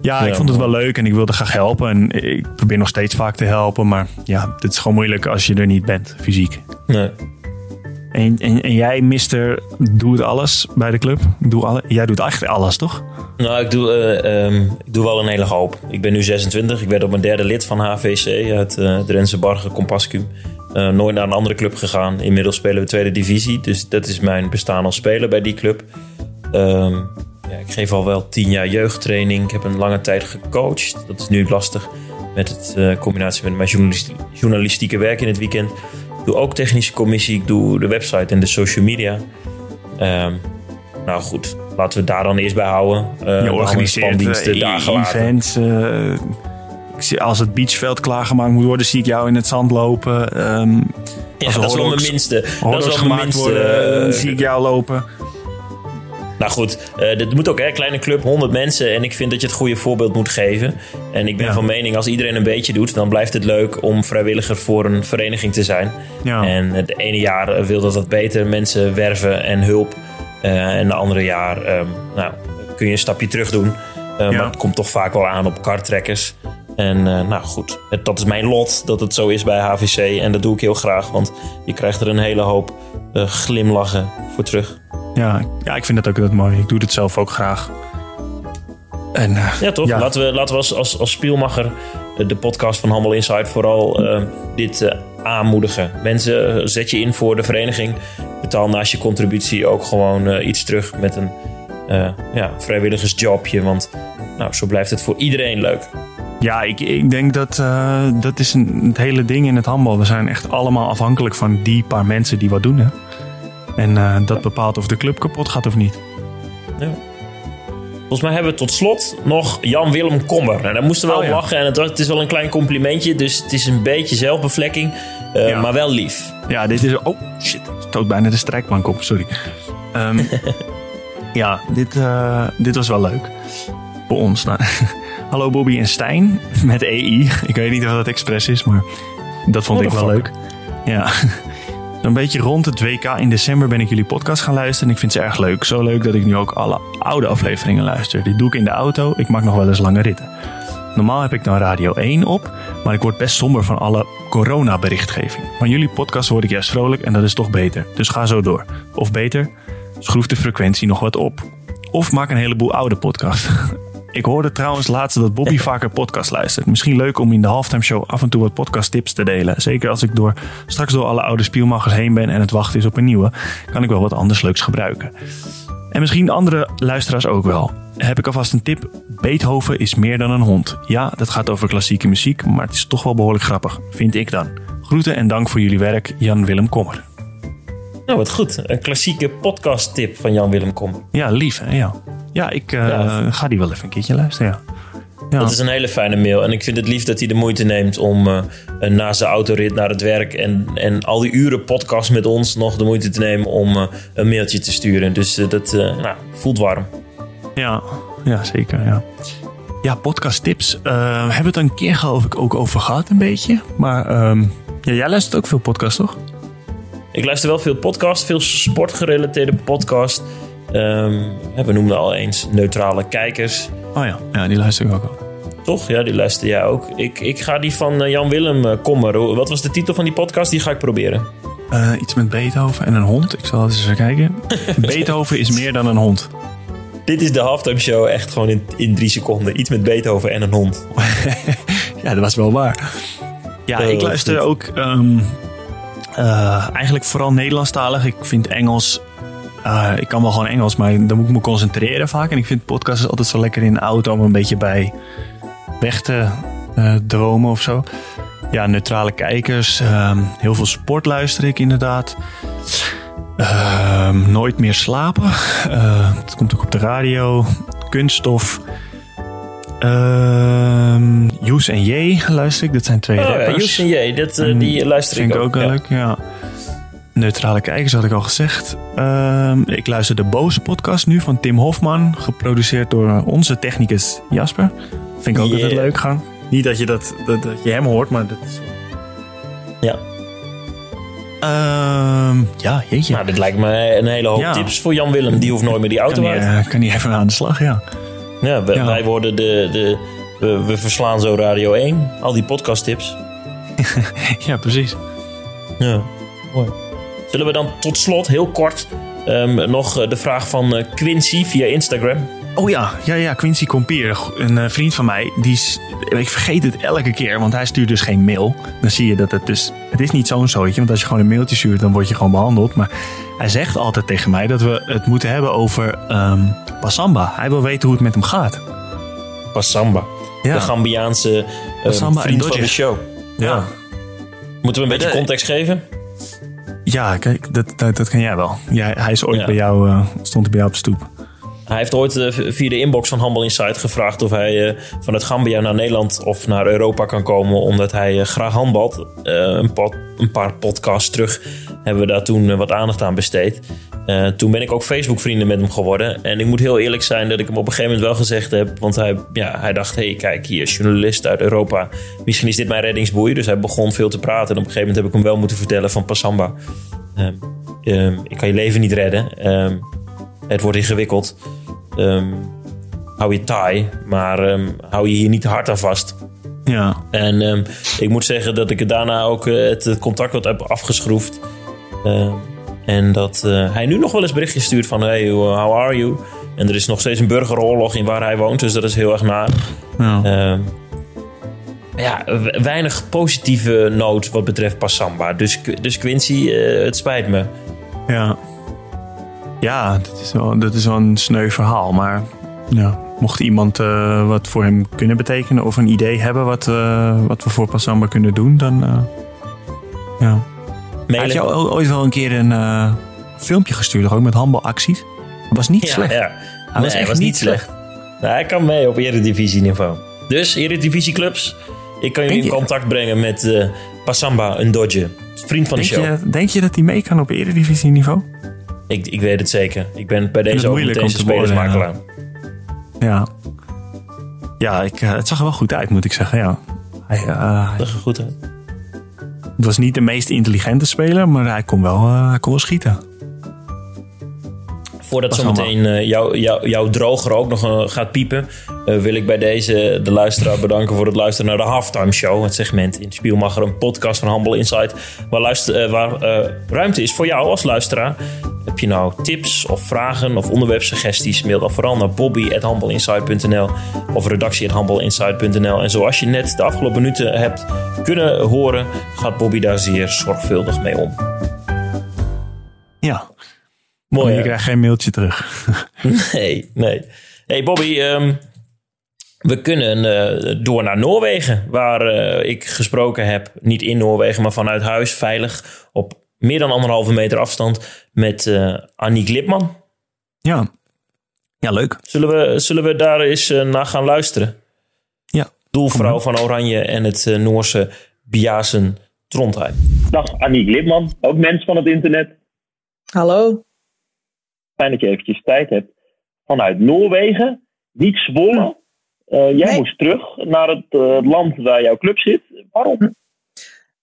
Speaker 2: Ja, ik vond het wel leuk en ik wilde graag helpen. En ik probeer nog steeds vaak te helpen. Maar ja, het is gewoon moeilijk als je er niet bent, fysiek.
Speaker 1: Nee.
Speaker 2: En, en, jij, mister, doe het alles bij de club? Doe alle, jij doet eigenlijk alles, toch?
Speaker 1: Nou, ik doe, uh, um, ik doe wel een hele hoop. Ik ben nu 26. Ik werd op mijn derde lid van HVC uit uh, Drentse Bargen Compascum. Uh, nooit naar een andere club gegaan. Inmiddels spelen we tweede divisie. Dus dat is mijn bestaan als speler bij die club. Um, ja, ik geef al wel tien jaar jeugdtraining. Ik heb een lange tijd gecoacht. Dat is nu lastig met het combinatie met mijn journalistieke werk in het weekend. Ik doe ook technische commissie. Ik doe de website en de social media. Um, nou goed, laten we daar dan eerst bij houden.
Speaker 2: Uh, je organiseert uh, events als het beachveld klaargemaakt moet worden, zie ik jou in het zand lopen. Um,
Speaker 1: ja, dat is wel mijn minste.
Speaker 2: Dat is wel mijn minste. Worden, uh, zie ik jou lopen.
Speaker 1: Nou goed, uh, dit moet ook, hè, kleine club, 100 mensen. En ik vind dat je het goede voorbeeld moet geven. En ik ben ja. van mening, als iedereen een beetje doet, dan blijft het leuk om vrijwilliger voor een vereniging te zijn.
Speaker 2: Ja.
Speaker 1: En het ene jaar wil dat wat beter, mensen werven en hulp. Uh, en de andere jaar um, nou, kun je een stapje terug doen. Uh, ja. Maar het komt toch vaak wel aan op kartrekkers. En uh, nou goed, het, dat is mijn lot dat het zo is bij HVC. En dat doe ik heel graag, want je krijgt er een hele hoop glimlachen voor terug.
Speaker 2: Ja, ja, ik vind dat ook dat mooi. Ik doe het zelf ook graag.
Speaker 1: En, uh, ja, toch? Ja. Laten we, laten we als, als, als spielmacher de podcast van Handel Insight vooral dit aanmoedigen. Mensen, zet je in voor de vereniging. Betaal naast je contributie ook gewoon iets terug met een ja, vrijwilligersjobje. Want nou, zo blijft het voor iedereen leuk.
Speaker 2: Ja, ik, ik denk dat dat is een, het hele ding in het handbal. We zijn echt allemaal afhankelijk van die paar mensen die wat doen. Hè? En uh, dat bepaalt of de club kapot gaat of niet.
Speaker 1: Ja. Volgens mij hebben we tot slot nog Jan-Willem Kommer. En daar moesten we wel
Speaker 2: Oh, ja.
Speaker 1: lachen. En het, was- het is wel een klein complimentje. Dus het is een beetje zelfbevlekking. eh,
Speaker 2: Ja.
Speaker 1: Maar wel lief.
Speaker 2: Ja, dit is... Oh, shit. Ik stoot bijna de strijkplank op, sorry. Ehm, ja, dit, eh, dit was wel leuk. Voor ons. Nou, hallo Bobby en Stijn. Met EI. Ik weet niet of dat expres is, maar dat vond ik wel leuk. Ja. Een beetje rond het WK in december ben ik jullie podcast gaan luisteren. En ik vind ze erg leuk. Zo leuk dat ik nu ook alle oude afleveringen luister. Dit doe ik in de auto. Ik maak nog wel eens lange ritten. Normaal heb ik dan Radio 1 op, maar ik word best somber van alle coronaberichtgeving. Van jullie podcast word ik juist vrolijk en dat is toch beter. Dus ga zo door. Of beter, schroef de frequentie nog wat op. Of maak een heleboel oude podcasts. Ik hoorde trouwens laatst dat Bobby vaker podcast luistert. Misschien leuk om in de halftime show af en toe wat podcast tips te delen. Zeker als ik door, straks door alle oude spielmachers heen ben en het wachten is op een nieuwe, kan ik wel wat anders leuks gebruiken. En misschien andere luisteraars ook wel. Heb ik alvast een tip. Beethoven is meer dan een hond. Ja, dat gaat over klassieke muziek, maar het is toch wel behoorlijk grappig, vind ik dan. Groeten en dank voor jullie werk, Jan-Willem Kommer.
Speaker 1: Nou, wat goed. Een klassieke podcast tip van Jan-Willem Kommer.
Speaker 2: Ja, lief hè, ja. Ja, ik eh,
Speaker 1: Ja.
Speaker 2: ga die wel even een keertje luisteren, ja. Ja,
Speaker 1: Dat is een hele fijne mail. En ik vind het lief dat hij de moeite neemt om eh, na zijn autorit naar het werk en, en al die uren podcast met ons nog de moeite te nemen om eh, een mailtje te sturen. Dus dat nou, voelt warm.
Speaker 2: ja, ja, zeker, ja. Ja, podcast tips. Eh, we hebben het een keer geloof ik ook over gehad, een beetje. Maar ehm, ja, jij luistert ook veel podcasts, toch?
Speaker 1: Ik luister wel veel podcast, veel sportgerelateerde podcast. Ehm, we noemden al eens neutrale kijkers.
Speaker 2: Oh ja, ja die luister ik ook al.
Speaker 1: Toch? Ja, die luister jij ook. Ik, ik ga die van eh, Jan-Willem eh, Kommer. Wat was de titel van die podcast? Die ga ik proberen.
Speaker 2: Eh, iets met Beethoven en een hond. Ik zal eens even kijken. Beethoven is meer dan een hond.
Speaker 1: Dit is de halftime show echt gewoon in, in drie seconden. Iets met Beethoven en een hond.
Speaker 2: Ja, dat was wel waar. Ja,
Speaker 1: Oh,
Speaker 2: ik luister
Speaker 1: goed.
Speaker 2: ook ehm, eh, eigenlijk vooral Nederlandstalig. Ik vind Engels... eh, ik kan wel gewoon Engels, maar dan moet ik me concentreren vaak. En ik vind podcasts altijd zo lekker in de auto om een beetje bij weg te eh, dromen of zo. Ja, neutrale kijkers. ehm, heel veel sport luister ik inderdaad. Ehm, nooit meer slapen. Dat komt ook op de radio. Kunststof. Ehm Joes en J luister ik. Dat zijn twee
Speaker 1: Oh ja,
Speaker 2: rappers.
Speaker 1: Joes en J, dat, eh, die luister
Speaker 2: Vind
Speaker 1: ik
Speaker 2: ik ook wel
Speaker 1: Ja.
Speaker 2: leuk, ja. Neutrale kijkers had ik al gezegd. Ehm, ik luister de Boze podcast nu van Tim Hofman. Geproduceerd door onze technicus Jasper. Vind ik ook
Speaker 1: Yeah.
Speaker 2: altijd leuk gaan. Niet dat je, dat, dat, dat je hem hoort, maar dat is...
Speaker 1: Ja.
Speaker 2: Ehm, ja, jeetje.
Speaker 1: Nou, dit lijkt me een hele hoop
Speaker 2: Ja.
Speaker 1: tips voor Jan Willem. Die hoeft nooit meer die auto
Speaker 2: kan,
Speaker 1: uit.
Speaker 2: hij, kan hij even aan de slag, ja.
Speaker 1: Ja, wij,
Speaker 2: Ja.
Speaker 1: wij worden de... de we, we verslaan zo Radio 1. Al die podcast tips.
Speaker 2: Ja, precies.
Speaker 1: Ja, mooi. Zullen we dan tot slot, heel kort, ehm, nog eh, de vraag van eh, Quincy via Instagram.
Speaker 2: Oh ja, ja, ja, Quincy Compier, een eh, vriend van mij, die is, ik vergeet het elke keer, want hij stuurt dus geen mail. Dan zie je dat het dus, het is niet zo'n zootje, want als je gewoon een mailtje stuurt, dan word je gewoon behandeld. Maar hij zegt altijd tegen mij dat we het moeten hebben over ehm Passamba. Hij wil weten hoe het met hem gaat.
Speaker 1: Passamba.
Speaker 2: Ja.
Speaker 1: De Gambiaanse eh,
Speaker 2: en
Speaker 1: vriend van de show.
Speaker 2: Ja,
Speaker 1: Moeten we een beetje
Speaker 2: de-
Speaker 1: context geven?
Speaker 2: ja kijk, dat, dat, dat kan jij wel. Hij is ooit
Speaker 1: Ja.
Speaker 2: bij jou, eh, stond bij jou op de stoep.
Speaker 1: Hij heeft ooit via de inbox van Humble Insight gevraagd of hij eh, vanuit Gambia naar Nederland of naar Europa kan komen. Omdat hij eh, graag handbalt. Eh, een, een paar podcasts terug hebben we daar toen wat aandacht aan besteed. Toen ben ik ook Facebook vrienden met hem geworden. En ik moet heel eerlijk zijn dat ik hem op een gegeven moment wel gezegd heb. Want hij, ja, hij dacht, hey, kijk hier, journalist uit Europa. Misschien is dit mijn reddingsboei. Dus hij begon veel te praten. En op een gegeven moment heb ik hem wel moeten vertellen van Passamba. Ik kan je leven niet redden. Ehm, het wordt ingewikkeld. Ehm, hou je taai, maar ehm, hou je hier niet hard aan vast.
Speaker 2: Ja,
Speaker 1: En ehm, ik moet zeggen dat ik het daarna ook eh, het, contact wat heb afgeschroefd. En dat eh, hij nu nog wel eens berichtjes stuurt van... Hey, how are you? En er is nog steeds een burgeroorlog in waar hij woont. Dus dat is heel erg naar.
Speaker 2: ja.
Speaker 1: Ja, we- weinig positieve noot wat betreft Passamba. Dus, dus Quincy, eh, het spijt me.
Speaker 2: Ja, ja dat, is wel, dat is wel een sneu verhaal. Maar ja, mocht iemand eh, wat voor hem kunnen betekenen of een idee hebben wat, eh, wat we voor Passamba kunnen doen, dan. eh, ja. Had
Speaker 1: Mailen.
Speaker 2: jou o- ooit wel een keer een filmpje gestuurd, ook met handbalacties? Was niet
Speaker 1: Ja,
Speaker 2: slecht.
Speaker 1: ja.
Speaker 2: Hij was echt
Speaker 1: was
Speaker 2: niet
Speaker 1: slecht. Nou, hij kan mee op eredivisieniveau. Dus, eredivisieclubs, ik kan jullie in contact brengen met uh, Passamba, een Dodge. Vriend van de show.
Speaker 2: je, denk je dat hij mee kan op eredivisieniveau?
Speaker 1: Ik, ik weet het zeker. Ik ben bij deze ook meteen spelersmakelaar.
Speaker 2: Ja. Ja, ik, eh, het zag er wel goed uit, moet ik zeggen. Ja. Hij, eh,
Speaker 1: Dat is goed, hè?
Speaker 2: het was niet de meest intelligente speler, maar hij kon wel, eh, hij kon wel schieten.
Speaker 1: Voordat zometeen eh jouw jou, jouw droger ook nog eh, gaat piepen, eh, wil ik bij deze de luisteraar bedanken voor het luisteren naar de Halftime Show. Het segment in Spielmacher, een podcast van Humble Insight, waar, luister, waar ruimte is voor jou als luisteraar. Heb je nou tips of vragen of onderwerpsuggesties, mail dan vooral naar bobby.humbleinsight.nl of redactie.humbleinsight.nl. En zoals je net de afgelopen minuten hebt kunnen horen, gaat Bobby daar zeer zorgvuldig mee om.
Speaker 2: Ja,
Speaker 1: Mooi,
Speaker 2: je
Speaker 1: hè?
Speaker 2: krijgt geen mailtje terug.
Speaker 1: Nee, nee. Hey Bobby, ehm, we kunnen eh, door naar Noorwegen, waar eh, ik gesproken heb. Niet in Noorwegen, maar vanuit huis, veilig, op meer dan anderhalve meter afstand, met eh Annie Glipman.
Speaker 2: Ja. Ja, leuk.
Speaker 1: Zullen we, zullen we daar eens naar gaan luisteren?
Speaker 2: Ja.
Speaker 1: Doelvrouw van Oranje en het Noorse Biasen Trondheim.
Speaker 4: Dag Annie Glipman, ook mens van het internet.
Speaker 5: Hallo.
Speaker 4: Fijn dat je eventjes tijd hebt. Vanuit Noorwegen, niet Zwolle. Eh, jij
Speaker 5: Nee.
Speaker 4: moest terug naar het eh, land waar jouw club zit. Waarom?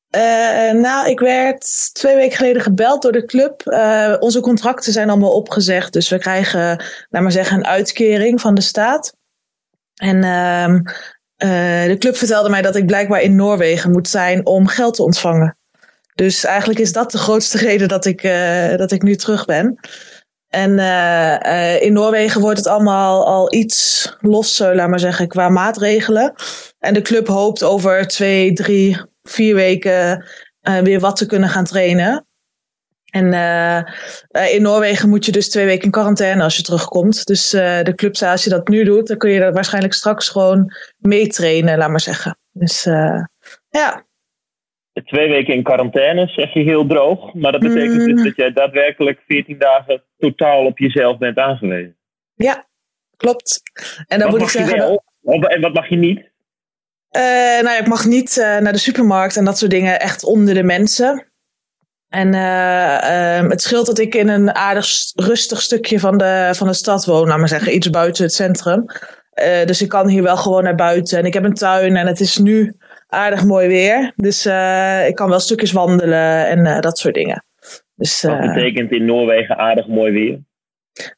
Speaker 5: Eh, nou, ik werd twee weken geleden gebeld door de club. Onze contracten zijn allemaal opgezegd, dus we krijgen, laat maar zeggen, een uitkering van de staat. En ehm, eh, de club vertelde mij dat ik blijkbaar in Noorwegen moet zijn om geld te ontvangen. Dus eigenlijk is dat de grootste reden dat ik, dat ik nu terug ben. En eh, eh, in Noorwegen wordt het allemaal al iets losser, laat maar zeggen, qua maatregelen. En de club hoopt over twee, drie, vier weken eh, weer wat te kunnen gaan trainen. En in Noorwegen moet je dus twee weken in quarantaine als je terugkomt. Dus de club als je dat nu doet, dan kun je dat waarschijnlijk straks gewoon meetrainen, laat maar zeggen. Dus ja,
Speaker 4: Twee weken in quarantaine, zeg je heel droog. Maar dat betekent
Speaker 5: Mm.
Speaker 4: dus dat jij daadwerkelijk 14 dagen totaal op jezelf bent aangewezen.
Speaker 5: ja, klopt. En dan
Speaker 4: wat
Speaker 5: moet
Speaker 4: mag je
Speaker 5: zeggen...
Speaker 4: wel of- en wat mag je niet?
Speaker 5: Eh, nou ja, ik mag niet eh, naar de supermarkt en dat soort dingen echt onder de mensen. En eh, ehm, het scheelt dat ik in een aardig rustig stukje van de, van de stad woon, laat maar zeggen, iets buiten het centrum. Dus ik kan hier wel gewoon naar buiten. En ik heb een tuin en het is nu aardig mooi weer. Dus eh, ik kan wel stukjes wandelen en eh, dat soort dingen. Dus
Speaker 4: Wat
Speaker 5: eh,
Speaker 4: betekent in Noorwegen aardig mooi weer?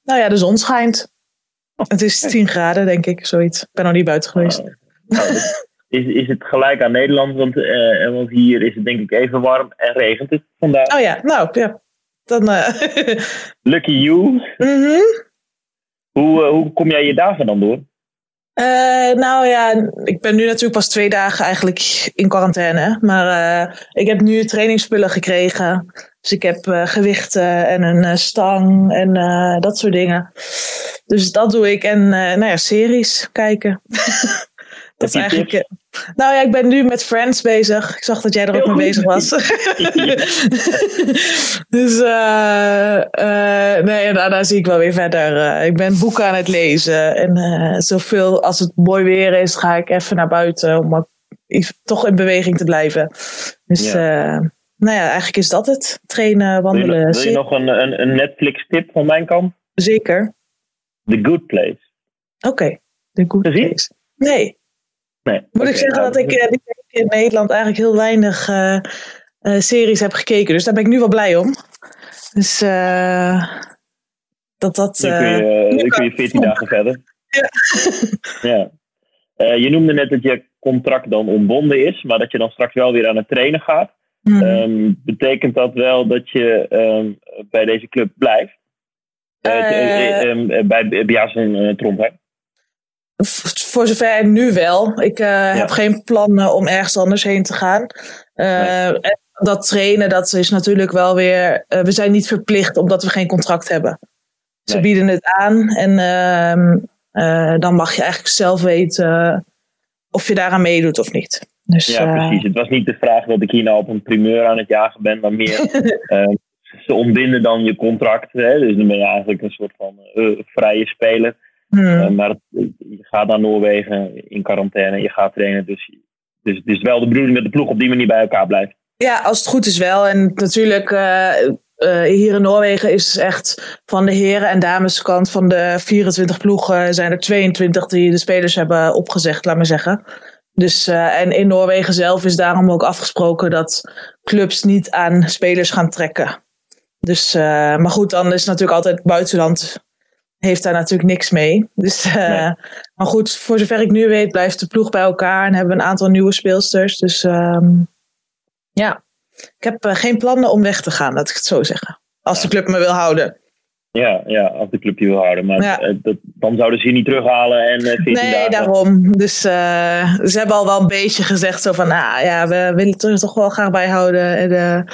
Speaker 5: nou ja, de zon schijnt. Het is 10 graden, denk ik, zoiets. Ik ben nog niet buiten geweest.
Speaker 4: Nou, dat- is, is het gelijk aan Nederland? Want, want hier is het denk ik even warm en regent het vandaag.
Speaker 5: Oh ja, nou ja. Dan,
Speaker 4: Lucky you.
Speaker 5: mhm.
Speaker 4: Hoe, hoe kom jij je dagen dan door?
Speaker 5: Eh, nou ja, ik ben nu natuurlijk pas twee dagen eigenlijk in quarantaine. Maar eh, ik heb nu trainingsspullen gekregen. Dus ik heb eh, gewichten en een stang en dat soort dingen. Dus dat doe ik. En nou ja, series kijken. dat is eigenlijk... nou ja, ik ben nu met Friends bezig. Ik zag dat jij er ook
Speaker 4: Heel
Speaker 5: mee bezig was. dus eh, eh, nee, en daarna zie ik wel weer verder. Eh, ik ben boeken aan het lezen. En zoveel als het mooi weer is, ga ik even naar buiten om toch in beweging te blijven. Dus eh, nou ja, eigenlijk is dat het. Trainen,
Speaker 4: Wil je,
Speaker 5: wandelen.
Speaker 4: wil je nog een, een, een Netflix-tip van mijn kant?
Speaker 5: Zeker.
Speaker 4: The Good Place.
Speaker 5: Oké, de good
Speaker 4: Gezien?
Speaker 5: place. Nee,
Speaker 4: Nee.
Speaker 5: moet ik zeggen
Speaker 4: nou,
Speaker 5: dat ik eh, in Nederland eigenlijk heel weinig eh, eh, series heb gekeken. Dus daar ben ik nu wel blij om. Dus dat dat...
Speaker 4: Nu kun je, nu kun 14 dagen verder.
Speaker 5: Ja.
Speaker 4: ja. Je noemde net dat je contract dan ontbonden is, maar dat je dan straks wel weer aan het trainen gaat.
Speaker 5: Mhm.
Speaker 4: Ehm, betekent dat wel dat je ehm, bij deze club blijft? Eh,
Speaker 5: Eh,
Speaker 4: eh, ehm, bij Biasen uh, Trondheim?
Speaker 5: Voor zover nu wel. Ik eh, heb geen plannen om ergens anders heen te gaan. Eh, en Dat trainen, dat is natuurlijk wel weer. eh, we zijn niet verplicht omdat we geen contract hebben. Ze
Speaker 4: Nee.
Speaker 5: bieden het aan en ehm, eh, dan mag je eigenlijk zelf weten of je daaraan meedoet of niet. Dus,
Speaker 4: Ja, precies. Het was niet de vraag dat ik hier nou op een primeur aan het jagen ben, maar meer ze ontbinden dan je contract. Hè? Dus dan ben je eigenlijk een soort van vrije speler.
Speaker 5: Hmm.
Speaker 4: Eh, maar het- je gaat naar Noorwegen in quarantaine, je gaat trainen. Dus, dus het is wel de bedoeling dat de ploeg op die manier bij elkaar blijft.
Speaker 5: Ja, als het goed is wel. En natuurlijk, uh, hier in Noorwegen is echt van de heren- en dameskant van de 24 ploegen zijn er 22 die de spelers hebben opgezegd, laat maar zeggen. Dus, uh, en in Noorwegen zelf is daarom ook afgesproken dat clubs niet aan spelers gaan trekken. Dus, maar goed, dan is natuurlijk altijd het buitenland heeft daar natuurlijk niks mee. Dus, uh, nee. Maar goed, voor zover ik nu weet, blijft de ploeg bij elkaar en hebben we een aantal nieuwe speelsters. Dus um, ja, ik heb geen plannen om weg te gaan, laat ik het zo zeggen. Als de club me wil houden.
Speaker 4: Ja, ja, als de club je wil houden. Maar ja. dat, dan zouden ze je niet terughalen. En, uh,
Speaker 5: nee,
Speaker 4: dagen.
Speaker 5: daarom. Dus ze hebben al wel een beetje gezegd zo van... Ah, ja, we willen het er toch wel graag bijhouden. En,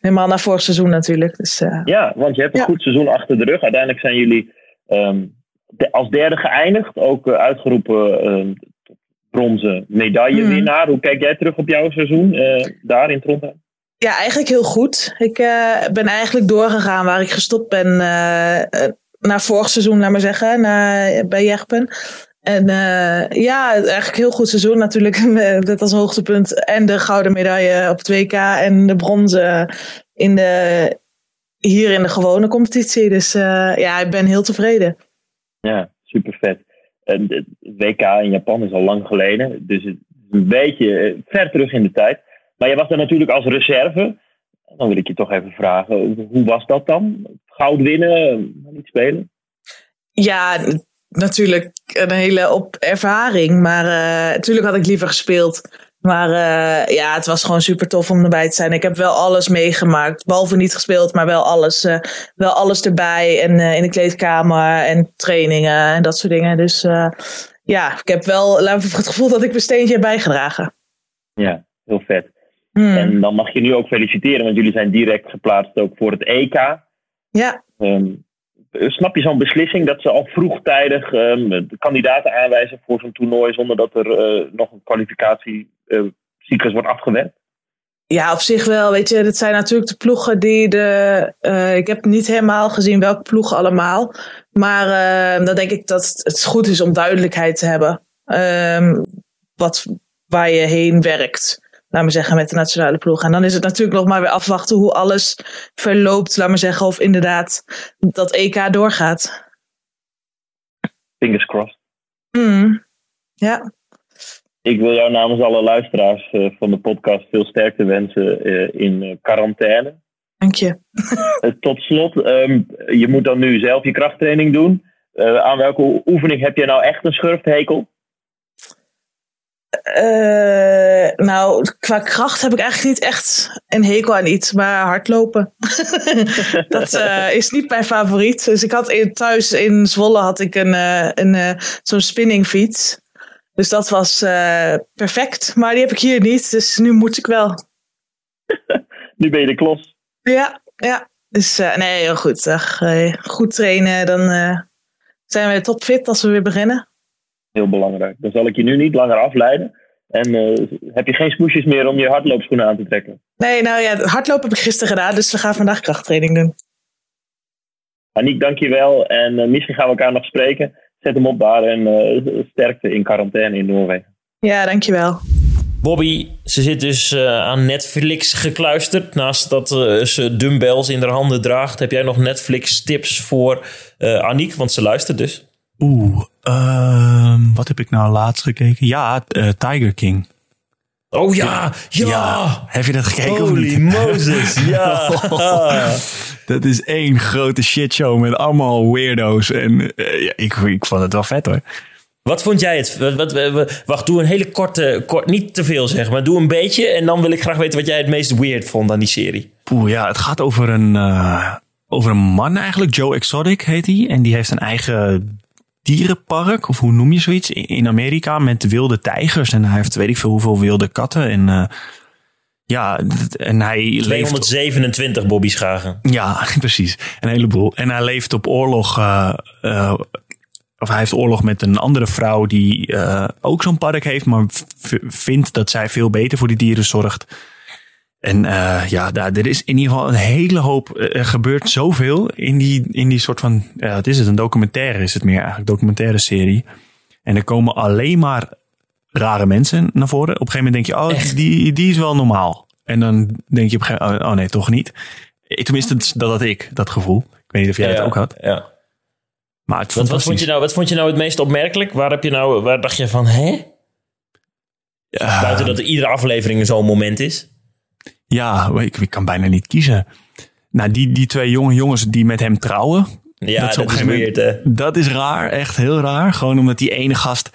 Speaker 5: helemaal naar vorig seizoen natuurlijk. Dus,
Speaker 4: ja, want je hebt een ja. goed seizoen achter de rug. Uiteindelijk zijn jullie um, de, als derde geëindigd. Ook uitgeroepen um, tot bronzen medaillewinnaar. Mm. Hoe kijk jij terug op jouw seizoen daar in Trondheim?
Speaker 5: Ja, eigenlijk heel goed. Ik uh, ben eigenlijk doorgegaan waar ik gestopt ben na vorig seizoen, laat maar zeggen, na, bij Jegpen. En uh, ja, eigenlijk heel goed seizoen natuurlijk. Dat als hoogtepunt. En de gouden medaille op 2K en de bronzen in de, hier in de gewone competitie. Dus ja, ik ben heel tevreden.
Speaker 4: Ja, super vet. Het WK in Japan is al lang geleden. Dus het is een beetje ver terug in de tijd. Maar je was er natuurlijk als reserve. Dan wil ik je toch even vragen, hoe was dat dan? Goud winnen, niet spelen?
Speaker 5: Ja, natuurlijk een hele op ervaring. Maar uh, natuurlijk had ik liever gespeeld. Maar uh, ja, het was gewoon super tof om erbij te zijn. Ik heb wel alles meegemaakt. Behalve niet gespeeld, maar wel alles, uh, wel alles erbij. En in de kleedkamer en trainingen en dat soort dingen. Dus ja, ik heb wel het gevoel dat ik mijn steentje heb bijgedragen.
Speaker 4: Ja, heel vet. Hmm. En dan mag je nu ook feliciteren, want jullie zijn direct geplaatst ook voor het EK.
Speaker 5: Ja.
Speaker 4: Um, snap je zo'n beslissing dat ze al vroegtijdig um, de kandidaten aanwijzen voor zo'n toernooi zonder dat er uh, nog een kwalificatiecyclus uh, wordt afgewerkt?
Speaker 5: Ja, op zich wel. Weet je, dat zijn natuurlijk de ploegen die de. Uh, ik heb niet helemaal gezien welke ploegen allemaal. Maar uh, dan denk ik dat het goed is om duidelijkheid te hebben. Wat, waar je heen werkt laat me zeggen, met de nationale ploeg. En dan is het natuurlijk nog maar weer afwachten hoe alles verloopt, laat me zeggen, of inderdaad dat EK doorgaat.
Speaker 4: Fingers crossed.
Speaker 5: Mm, ja.
Speaker 4: Ik wil jou namens alle luisteraars uh, van de podcast veel sterkte wensen uh, in uh, quarantaine.
Speaker 5: Dank je.
Speaker 4: Tot slot, um, je moet dan nu zelf je krachttraining doen. aan welke oefening heb je nou echt een schurfthekel?
Speaker 5: Uh, nou, qua kracht heb ik eigenlijk niet echt een hekel aan iets, maar hardlopen. dat uh, is niet mijn favoriet. Dus ik had in, thuis in Zwolle had ik een, uh, een zo'n spinningfiets. Dus dat was perfect. Maar die heb ik hier niet, dus nu moet ik wel.
Speaker 4: nu ben je de klos.
Speaker 5: Ja, ja. Dus nee, heel goed. Goed trainen, dan zijn we topfit als we weer beginnen
Speaker 4: heel belangrijk. Dan zal ik je nu niet langer afleiden. En uh, heb je geen smoesjes meer om je hardloopschoenen aan te trekken?
Speaker 5: Nee, nou ja, hardlopen heb ik gisteren gedaan, dus we gaan vandaag krachttraining doen.
Speaker 4: Aniek, dankjewel. En uh, misschien gaan we elkaar nog spreken. Zet hem op daar en uh, sterkte in quarantaine in Noorwegen.
Speaker 5: Ja, dankjewel.
Speaker 1: Bobby, ze zit dus aan Netflix gekluisterd. Naast dat ze dumbbells in haar handen draagt, heb jij nog Netflix-tips voor Aniek? Want ze luistert dus.
Speaker 2: Oeh, uh, wat heb ik nou laatst gekeken? Ja, uh, Tiger King.
Speaker 1: Oh ja, ja,
Speaker 2: ja. Heb je dat gekeken?
Speaker 1: Holy Moses, ja.
Speaker 2: dat is één grote shitshow met allemaal weirdo's. En uh, ja, ik, ik vond het wel vet hoor.
Speaker 1: Wat vond jij het? Wat, wat, wacht, doe een hele korte, kort, niet te veel zeg, maar doe een beetje. En dan wil ik graag weten wat jij het meest weird vond aan die serie.
Speaker 2: Oeh ja, het gaat over een, uh, over een man eigenlijk. Joe Exotic heet hij. En die heeft een eigen dierenpark, of hoe noem je zoiets, in Amerika met wilde tijgers. En hij heeft weet ik veel hoeveel wilde katten. En uh, ja, en hij
Speaker 1: 227
Speaker 2: leeft...
Speaker 1: Bobby Schagen.
Speaker 2: Ja, precies. Een heleboel. En hij leeft op oorlog. Uh, uh, of hij heeft oorlog met een andere vrouw die uh, ook zo'n park heeft, maar vindt dat zij veel beter voor die dieren zorgt. En uh, ja, daar, er is in ieder geval een hele hoop. Er gebeurt zoveel in die, in die soort van. Ja, wat is het? Een documentaire is het meer eigenlijk, documentaire serie. En er komen alleen maar rare mensen naar voren. Op een gegeven moment denk je, oh, die, die is wel normaal. En dan denk je op een gegeven moment, oh, oh nee, toch niet. Tenminste, dat had ik, dat gevoel. Ik weet niet of jij
Speaker 1: ja,
Speaker 2: dat ook had.
Speaker 1: Ja.
Speaker 2: Maar het
Speaker 1: Wat, wat, vond je nou, wat vond je nou het meest opmerkelijk? Waar, heb je nou, waar dacht je van, hè?
Speaker 2: Ja,
Speaker 1: Buiten dat er iedere aflevering zo'n moment is.
Speaker 2: Ja ik, ik kan bijna niet kiezen. Nou, die, die twee jonge jongens die met hem trouwen.
Speaker 1: Ja, dat,
Speaker 2: is op een
Speaker 1: is
Speaker 2: gegeven
Speaker 1: weird,
Speaker 2: moment-
Speaker 1: hè?
Speaker 2: Dat is raar, echt heel raar. Gewoon omdat die ene gast,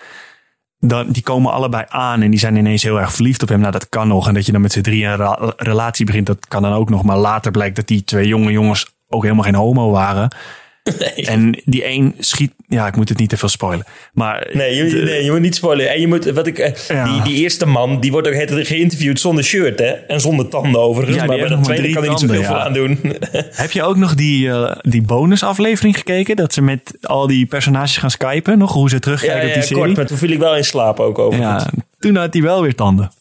Speaker 2: dan, die komen allebei aan en die zijn ineens heel erg verliefd op hem. Nou, dat kan nog. En dat je dan met z'n drie een relatie begint, dat kan dan ook nog. Maar later blijkt dat die twee jonge jongens ook helemaal geen homo waren. En die een schiet, ja, ik moet het niet te veel spoilen. Maar
Speaker 1: Nee je,
Speaker 2: de-
Speaker 1: nee, je moet niet spoilen. En je moet, wat ik, eh,
Speaker 2: Ja.
Speaker 1: die, die eerste man, die wordt ook het geïnterviewd zonder shirt, hè? En zonder tanden overigens.
Speaker 2: Ja, die
Speaker 1: maar bij de tweede kan hij niet zoveel voor aan doen.
Speaker 2: Heb je ook nog die, eh, die bonusaflevering gekeken? Dat ze met al die personages gaan skypen? Nog hoe ze
Speaker 1: ja,
Speaker 2: terugkijken op
Speaker 1: ja,
Speaker 2: die serie?
Speaker 1: kort, maar toen viel ik wel in slaap ook overigens.
Speaker 2: ja, toen had hij wel weer tanden.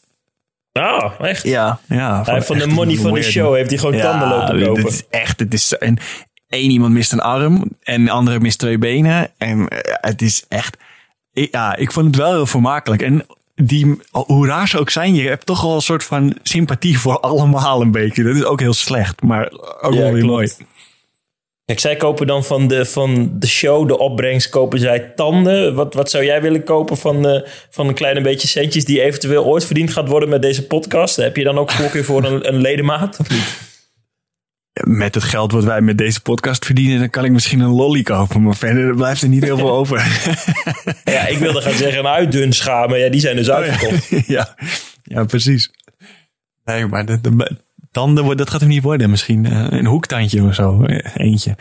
Speaker 1: Ah, echt?
Speaker 2: Ja, ja.
Speaker 1: Heeft van de money van de show heeft hij gewoon tanden lopen
Speaker 2: dit
Speaker 1: kopen.
Speaker 2: is echt, het is en één iemand mist een arm en de andere mist twee benen. En eh, het is echt, ja, ik vond het wel heel vermakelijk. En die, hoe raar ze ook zijn, je hebt toch wel een soort van sympathie voor allemaal een beetje. Dat is ook heel slecht, maar ook
Speaker 1: Ja,
Speaker 2: wel weer mooi.
Speaker 1: Kijk, zij kopen dan van de, van de show, de opbrengst, kopen zij tanden. Wat, wat zou jij willen kopen van, eh, van een klein beetje centjes die eventueel ooit verdiend gaat worden met deze podcast? Heb je dan ook voorkeur voor een, een ledemaat? Of niet?
Speaker 2: Met het geld wat wij met deze podcast verdienen, dan kan ik misschien een lolly kopen. Maar verder blijft er niet heel veel over.
Speaker 1: Ja, ik wilde gaan zeggen een uitdunschaar, maar ja, die zijn dus uitverkocht.
Speaker 2: ja, ja, precies. Nee, maar de, de, tanden, dat gaat hem niet worden. Misschien eh, een hoektandje of zo. eh, Eentje.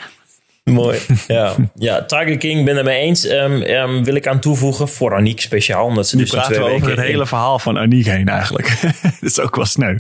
Speaker 1: Mooi. Ja, ja Tiger King, ben het mee eens. Ehm, ehm, wil ik aan toevoegen voor Aniek speciaal, omdat ze
Speaker 2: Nu
Speaker 1: dus
Speaker 2: praten we over het hele verhaal van Aniek heen eigenlijk. dat is ook wel sneu.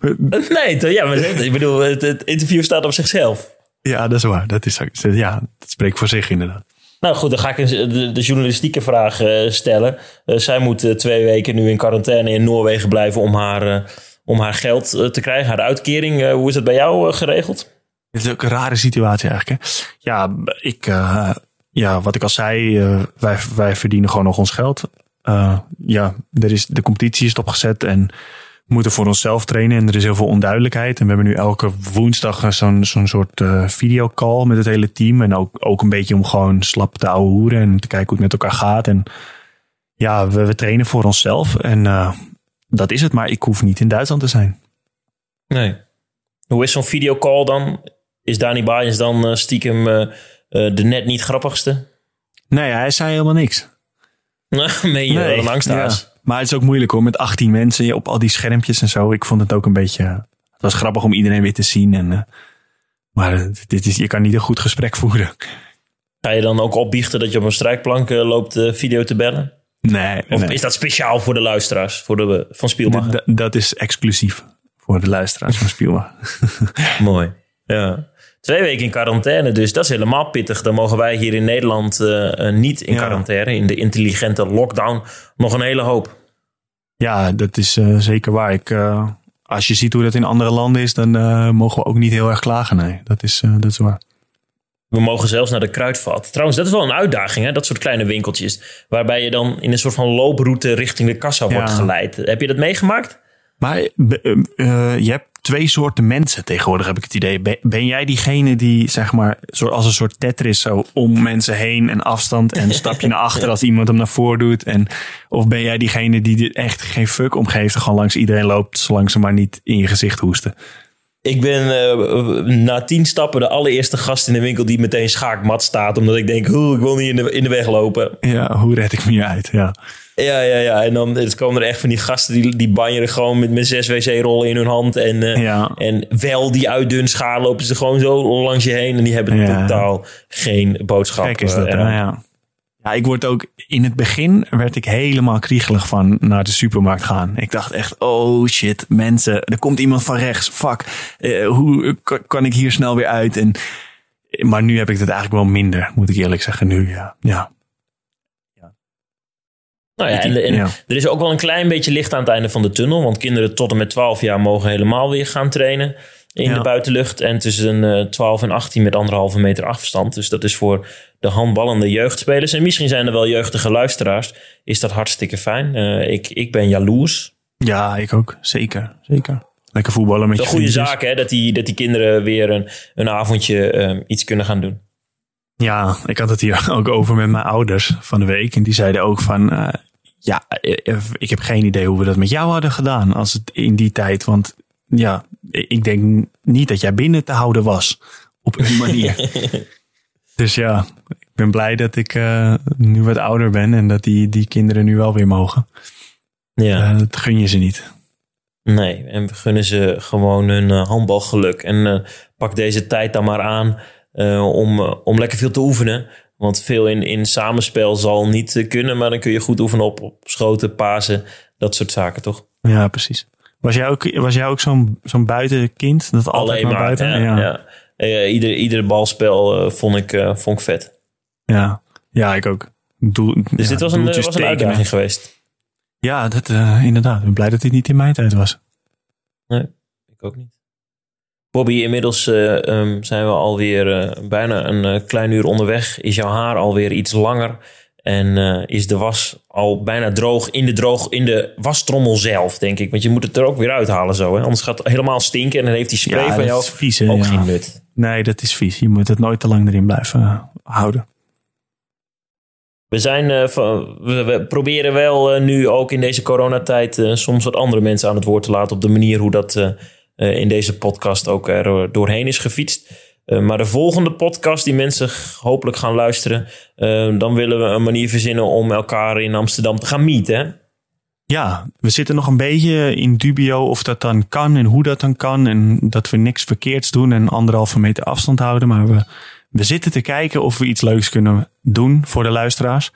Speaker 1: Nee, ja, maar ik bedoel, het, het interview staat op zichzelf.
Speaker 2: Ja, dat is waar. Dat, is, ja, dat spreekt voor zich inderdaad.
Speaker 1: Nou goed, dan ga ik de, de journalistieke vraag eh, stellen. Eh, zij moet eh, twee weken nu in quarantaine in Noorwegen blijven om haar, om haar geld te krijgen, haar uitkering. Hoe is dat bij jou geregeld?
Speaker 2: Het is ook een rare situatie eigenlijk. Hè? Ja, ik, eh, ja, wat ik al zei, eh, wij, wij verdienen gewoon nog ons geld. Eh, ja, er is, de competitie is opgezet en we moeten voor onszelf trainen. En er is heel veel onduidelijkheid. En we hebben nu elke woensdag zo'n zo'n soort videocall met het hele team. En ook, ook een beetje om gewoon slap te ouwe hoeren en te kijken hoe het met elkaar gaat. En ja, we, we trainen voor onszelf. En eh, dat is het, maar ik hoef niet in Duitsland te zijn.
Speaker 1: Nee. Hoe is zo'n videocall dan? Is Dani Baaiens dan eh, stiekem eh, eh, de net niet grappigste?
Speaker 2: Nee, hij zei helemaal niks.
Speaker 1: Meen je wel een angsthaas.
Speaker 2: ja. Maar het is ook moeilijk hoor, met 18 mensen op al die schermpjes en zo. Ik vond het ook een beetje... Het was grappig om iedereen weer te zien. En, maar dit is, je kan niet een goed gesprek voeren.
Speaker 1: Ga je dan ook opbiechten dat je op een strijkplank loopt eh, video te bellen?
Speaker 2: Nee,
Speaker 1: Of
Speaker 2: nee.
Speaker 1: is dat speciaal voor de luisteraars voor de, van Spielmacher?
Speaker 2: Dat is exclusief voor de luisteraars van Spielman.
Speaker 1: Mooi. Ja. Twee weken in quarantaine, dus dat is helemaal pittig. Dan mogen wij hier in Nederland eh, eh, niet in
Speaker 2: Ja.
Speaker 1: quarantaine, in de intelligente lockdown, nog een hele hoop.
Speaker 2: Ja, dat is eh, zeker waar. Ik, als je ziet hoe dat in andere landen is, dan mogen we ook niet heel erg klagen. Nee, dat is, dat is waar.
Speaker 1: We mogen zelfs naar de kruidvat. Trouwens, dat is wel een uitdaging, hè? dat soort kleine winkeltjes. Waarbij je dan in een soort van looproute richting de kassa
Speaker 2: Ja.
Speaker 1: wordt geleid. Heb je dat meegemaakt?
Speaker 2: Maar be- eh, je hebt twee soorten mensen tegenwoordig, heb ik het idee. Ben, ben jij diegene die, zeg maar, als een soort Tetris zo om mensen heen en afstand en een stapje naar achter als iemand hem naar voren doet? En, of ben jij diegene die er echt geen fuck om geeft en gewoon langs iedereen loopt, zolang ze maar niet in je gezicht hoesten?
Speaker 1: Ik ben eh, na tien stappen de allereerste gast in de winkel die meteen schaakmat staat. Omdat ik denk, "Oeh, ik wil niet in de, in de weg lopen.
Speaker 2: Ja, hoe red ik me hier uit? Ja.
Speaker 1: Ja, ja, ja. En dan het komen er echt van die gasten die, die banjeren gewoon met, met zes wc-rollen in hun hand. En,
Speaker 2: Ja.
Speaker 1: en wel die uitdun schaar lopen ze gewoon zo langs je heen. En die hebben
Speaker 2: Ja.
Speaker 1: totaal geen boodschap.
Speaker 2: Kijk is dat,
Speaker 1: eh, eraan.
Speaker 2: ja. Ja, ik word ook, in het begin werd ik helemaal kriegelig van naar de supermarkt gaan. Ik dacht echt, oh shit, mensen, er komt iemand van rechts, fuck. Eh, hoe kan- ik hier snel weer uit? En, maar nu heb ik het eigenlijk wel minder, moet ik eerlijk zeggen. Nu, ja. ja.
Speaker 1: Nou ja, en, en
Speaker 2: Ja.
Speaker 1: er is ook wel een klein beetje licht aan het einde van de tunnel. Want kinderen tot en met 12 jaar mogen helemaal weer gaan trainen. in
Speaker 2: Ja.
Speaker 1: de buitenlucht. En tussen eh 12 en 18 met anderhalve meter afstand. Dus dat is voor de handballende jeugdspelers. En misschien zijn er wel jeugdige luisteraars. Is dat hartstikke fijn. Eh, ik, ik ben jaloers.
Speaker 2: Ja, ik ook. Zeker. Zeker. Lekker voetballen met
Speaker 1: is
Speaker 2: je
Speaker 1: een goede zaak hè, dat die, dat die kinderen weer een, een avondje eh, iets kunnen gaan doen.
Speaker 2: Ja, ik had het hier ook over met mijn ouders van de week. En die zeiden ook van... eh, ja, eh, ik heb geen idee hoe we dat met jou hadden gedaan. Als het in die tijd. Want ja, ik denk niet dat jij binnen te houden was. Op een manier. dus ja, ik ben blij dat ik eh, nu wat ouder ben. En dat die, die kinderen nu wel weer mogen.
Speaker 1: Ja.
Speaker 2: Eh, dat gun je ze niet.
Speaker 1: Nee, en we gunnen ze gewoon hun eh, handbalgeluk. En eh, pak deze tijd dan maar aan eh, om, eh, om lekker veel te oefenen. Want veel in, in samenspel zal niet eh, kunnen, maar dan kun je goed oefenen op, op schoten, pasen, dat soort zaken, toch?
Speaker 2: Ja, precies. Was jij ook, was jij ook zo'n zo'n buitenkind? Dat altijd
Speaker 1: Alleen maar.
Speaker 2: buiten?
Speaker 1: ja,
Speaker 2: ja.
Speaker 1: ja. Eh, ieder, ieder balspel eh, vond, ik, vond ik vet.
Speaker 2: Ja, ja ik ook. Doel,
Speaker 1: Dus
Speaker 2: ja,
Speaker 1: dit was een, was een uitdaging geweest.
Speaker 2: Ja, dat, inderdaad. Ik ben blij dat dit niet in mijn tijd was.
Speaker 1: Ik ook niet. Bobby, inmiddels eh, ehm, zijn we alweer eh, bijna een eh, klein uur onderweg. Is jouw haar alweer iets langer? En is de was al bijna droog in de, droog in de wastrommel zelf, denk ik. Want je moet het er ook weer uithalen zo. Hè? Anders gaat het helemaal stinken en dan heeft die spray
Speaker 2: Ja,
Speaker 1: van jou
Speaker 2: vies, hè,
Speaker 1: ook
Speaker 2: ja.
Speaker 1: geen nut.
Speaker 2: Nee, dat is vies. Je moet het nooit te lang erin blijven houden.
Speaker 1: We, zijn, van- we, we proberen wel nu ook in deze coronatijd soms wat andere mensen aan het woord te laten. Op de manier hoe dat in deze podcast ook er eh, doorheen is gefietst. Eh, maar de volgende podcast die mensen hopelijk gaan luisteren. eh, dan willen we een manier verzinnen om elkaar in Amsterdam te gaan meeten.
Speaker 2: Ja, we zitten nog een beetje in dubio of dat dan kan en hoe dat dan kan. En dat we niks verkeerds doen en anderhalve meter afstand houden. Maar we, we zitten te kijken of we iets leuks kunnen doen voor de luisteraars.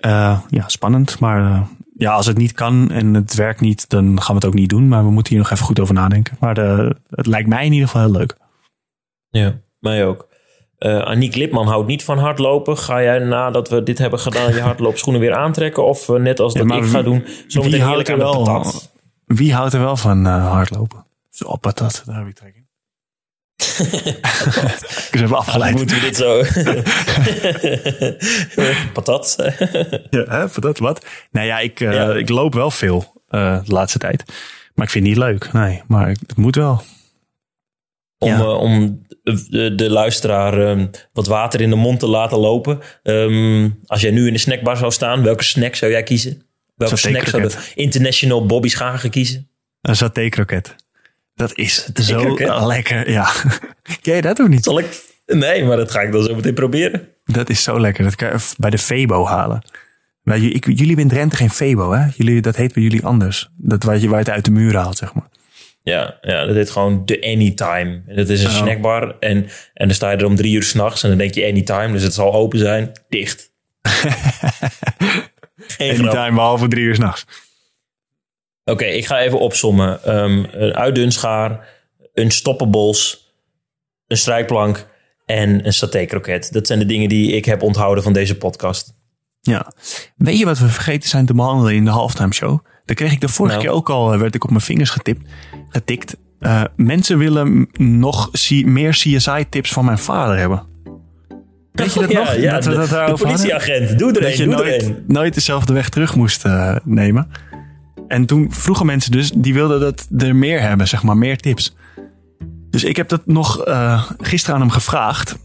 Speaker 2: Eh, ja, spannend. Maar eh, ja, als het niet kan en het werkt niet, dan gaan we het ook niet doen. Maar we moeten hier nog even goed over nadenken. Maar eh, het lijkt mij in ieder geval heel leuk.
Speaker 1: Ja, mij ook. Eh Aniek Lipman houdt niet van hardlopen. Ga jij nadat we dit hebben gedaan je hardloopschoenen weer aantrekken? Of eh, net als
Speaker 2: Ja,
Speaker 1: dat ik ga doen, zometeen heerlijk aan de
Speaker 2: wel-
Speaker 1: patat?
Speaker 2: Wie houdt er wel van eh, hardlopen? Zo, patat, daar heb ik trek in. Ik is even afgeleid.
Speaker 1: Moeten we dit zo... patat.
Speaker 2: Ja, hè, patat, wat? Nou ja, ik, eh,
Speaker 1: Ja.
Speaker 2: ik loop wel veel eh, de laatste tijd. Maar ik vind het niet leuk. Nee, maar het moet wel.
Speaker 1: om,
Speaker 2: Ja.
Speaker 1: eh, om de, luisteraar ehm, wat water in de mond te laten lopen. Ehm, als jij nu in de snackbar zou staan, welke snack zou jij kiezen? Welke snack zou de. International Bobby Schagen kiezen?
Speaker 2: Een saté-kroket. Dat is zo lekker. Ja. Ken je dat ook niet?
Speaker 1: Zal ik... Nee, maar dat ga ik dan zo meteen proberen.
Speaker 2: Dat is zo lekker. Dat kan je bij de Febo halen. Maar j- ik, jullie hebben in Drenthe geen Febo, hè? Jullie, dat heet bij jullie anders. Dat waar je, waar je het uit de muur haalt, zeg maar.
Speaker 1: Ja, ja, dat heet gewoon de Anytime. En dat is een
Speaker 2: Oh.
Speaker 1: snackbar. En, en dan sta je er om drie uur s'nachts en dan denk je Anytime. Dus het zal open zijn. Dicht. Geen
Speaker 2: En die
Speaker 1: grap.
Speaker 2: time behalve drie uur s'nachts.
Speaker 1: Oké, ik ga even opsommen. Ehm een uitdunschaar, een stoppenbols, een strijkplank en een saté-kroket. Dat zijn de dingen die ik heb onthouden van deze podcast.
Speaker 2: Ja. Weet je wat we vergeten zijn te behandelen in de halftime show? Daar kreeg ik de vorige
Speaker 1: Nou.
Speaker 2: keer ook al, eh, werd ik op mijn vingers getipt, getikt. Eh, mensen willen nog meer CSI-tips van mijn vader hebben. Weet je dat
Speaker 1: ja,
Speaker 2: nog?
Speaker 1: Ja,
Speaker 2: dat we dat
Speaker 1: de
Speaker 2: daarover hadden?
Speaker 1: politieagent. Doe er
Speaker 2: Dat je
Speaker 1: doe er
Speaker 2: nooit,
Speaker 1: een.
Speaker 2: nooit dezelfde weg terug moest eh, nemen. En toen vroegen mensen dus, die wilden dat er meer hebben, zeg maar, meer tips. Dus ik heb dat nog eh, gisteren aan hem gevraagd.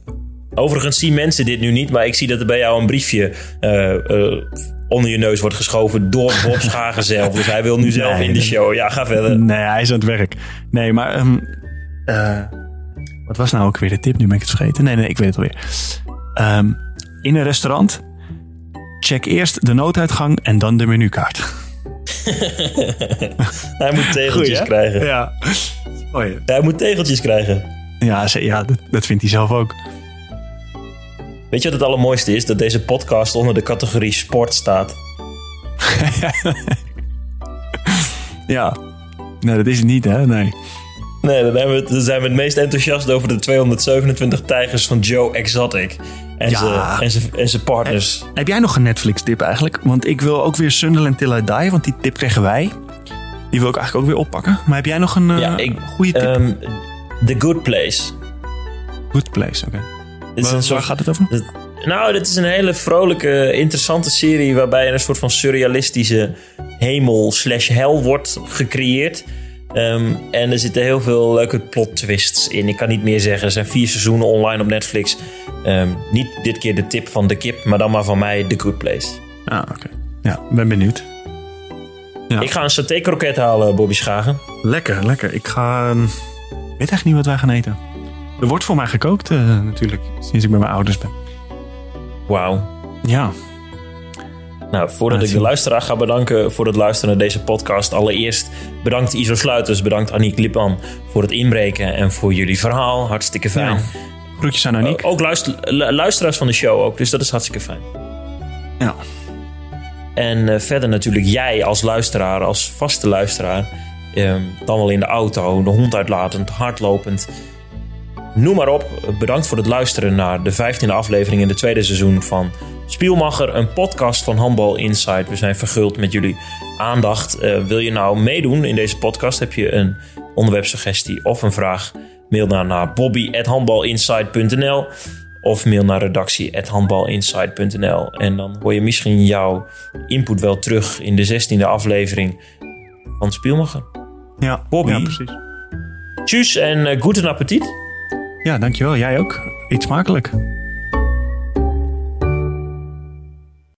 Speaker 1: Overigens zien mensen dit nu niet, maar ik zie dat er bij jou een briefje eh, eh, onder je neus wordt geschoven door Bob Schagen zelf. Dus hij wil nu zelf
Speaker 2: Nee,
Speaker 1: in de show. Ja, ga verder.
Speaker 2: Nee, hij is aan het werk. Nee, maar... ehm, eh, wat was nou ook weer de tip? Nu ben ik het vergeten. Nee, nee, ik weet het alweer. Ehm, in een restaurant, check eerst de nooduitgang en dan de menukaart.
Speaker 1: Hij moet tegeltjes krijgen.
Speaker 2: Ja.
Speaker 1: Hij moet tegeltjes krijgen.
Speaker 2: Ja, ze- ja dat, dat vindt hij zelf ook.
Speaker 1: Weet je wat het allermooiste is? Dat deze podcast onder de categorie sport staat.
Speaker 2: Ja. Nee, dat is het niet, hè? Nee.
Speaker 1: Nee, dan, we zijn we het meest enthousiast over de 227 tijgers van Joe Exotic. En
Speaker 2: Ja.
Speaker 1: zijn en zijn- en zijn partners.
Speaker 2: Heb jij nog een Netflix-tip eigenlijk? Want ik wil ook weer Sunderland Till I Die, want die tip kregen wij. Die wil ik eigenlijk ook weer oppakken. Maar heb jij nog een uh,
Speaker 1: ik-
Speaker 2: goede tip?
Speaker 1: Ehm, The Good Place.
Speaker 2: Good Place, oké. Waar,
Speaker 1: soort
Speaker 2: gaat het over?
Speaker 1: Dat- nou, dit is een hele vrolijke, interessante serie waarbij een soort van surrealistische hemel slash hel wordt gecreëerd. Ehm, en er zitten heel veel leuke plot twists in. Ik kan niet meer zeggen. Er zijn vier seizoenen online op Netflix. Ehm, niet dit keer de tip van de kip, maar dan maar van mij The Good Place.
Speaker 2: Ah, oké. Ja, ben benieuwd. Ja.
Speaker 1: Ik ga een saté kroket halen, Bobby Schagen.
Speaker 2: Lekker, lekker. Ik ga... ehm, Ik weet echt niet wat wij gaan eten. Er wordt voor mij gekookt eh, natuurlijk, sinds ik bij mijn ouders ben.
Speaker 1: Wauw.
Speaker 2: Ja,
Speaker 1: Nou, voordat ik de luisteraar ga bedanken voor het luisteren naar deze podcast. Allereerst bedankt Iso Sluiters, bedankt Aniek Lipan voor het inbreken en voor jullie verhaal. Hartstikke fijn.
Speaker 2: Ja. groetjes aan Aniek.
Speaker 1: ook luister, lu- luisteraars van de show ook, dus dat is hartstikke fijn.
Speaker 2: Ja.
Speaker 1: En eh, verder natuurlijk jij als luisteraar, als vaste luisteraar. ehm, dan wel in de auto, de hond uitlatend, hardlopend. Noem maar op. Bedankt voor het luisteren naar de 15e aflevering in het tweede seizoen van Spielmacher, een podcast van Handbal Insight. We zijn verguld met jullie aandacht. Eh, wil je nou meedoen in deze podcast? Heb je een onderwerpsuggestie of een vraag? Mail dan naar bobby.handbalinsight.nl of mail naar redactie.handbalinsight.nl. En dan hoor je misschien jouw input wel terug in de 16e aflevering van Spielmacher.
Speaker 2: Ja,
Speaker 1: Bobby.
Speaker 2: Ja, precies.
Speaker 1: Tjus en uh, guten appetit.
Speaker 2: Ja, dankjewel. Jij ook. Eet smakelijk.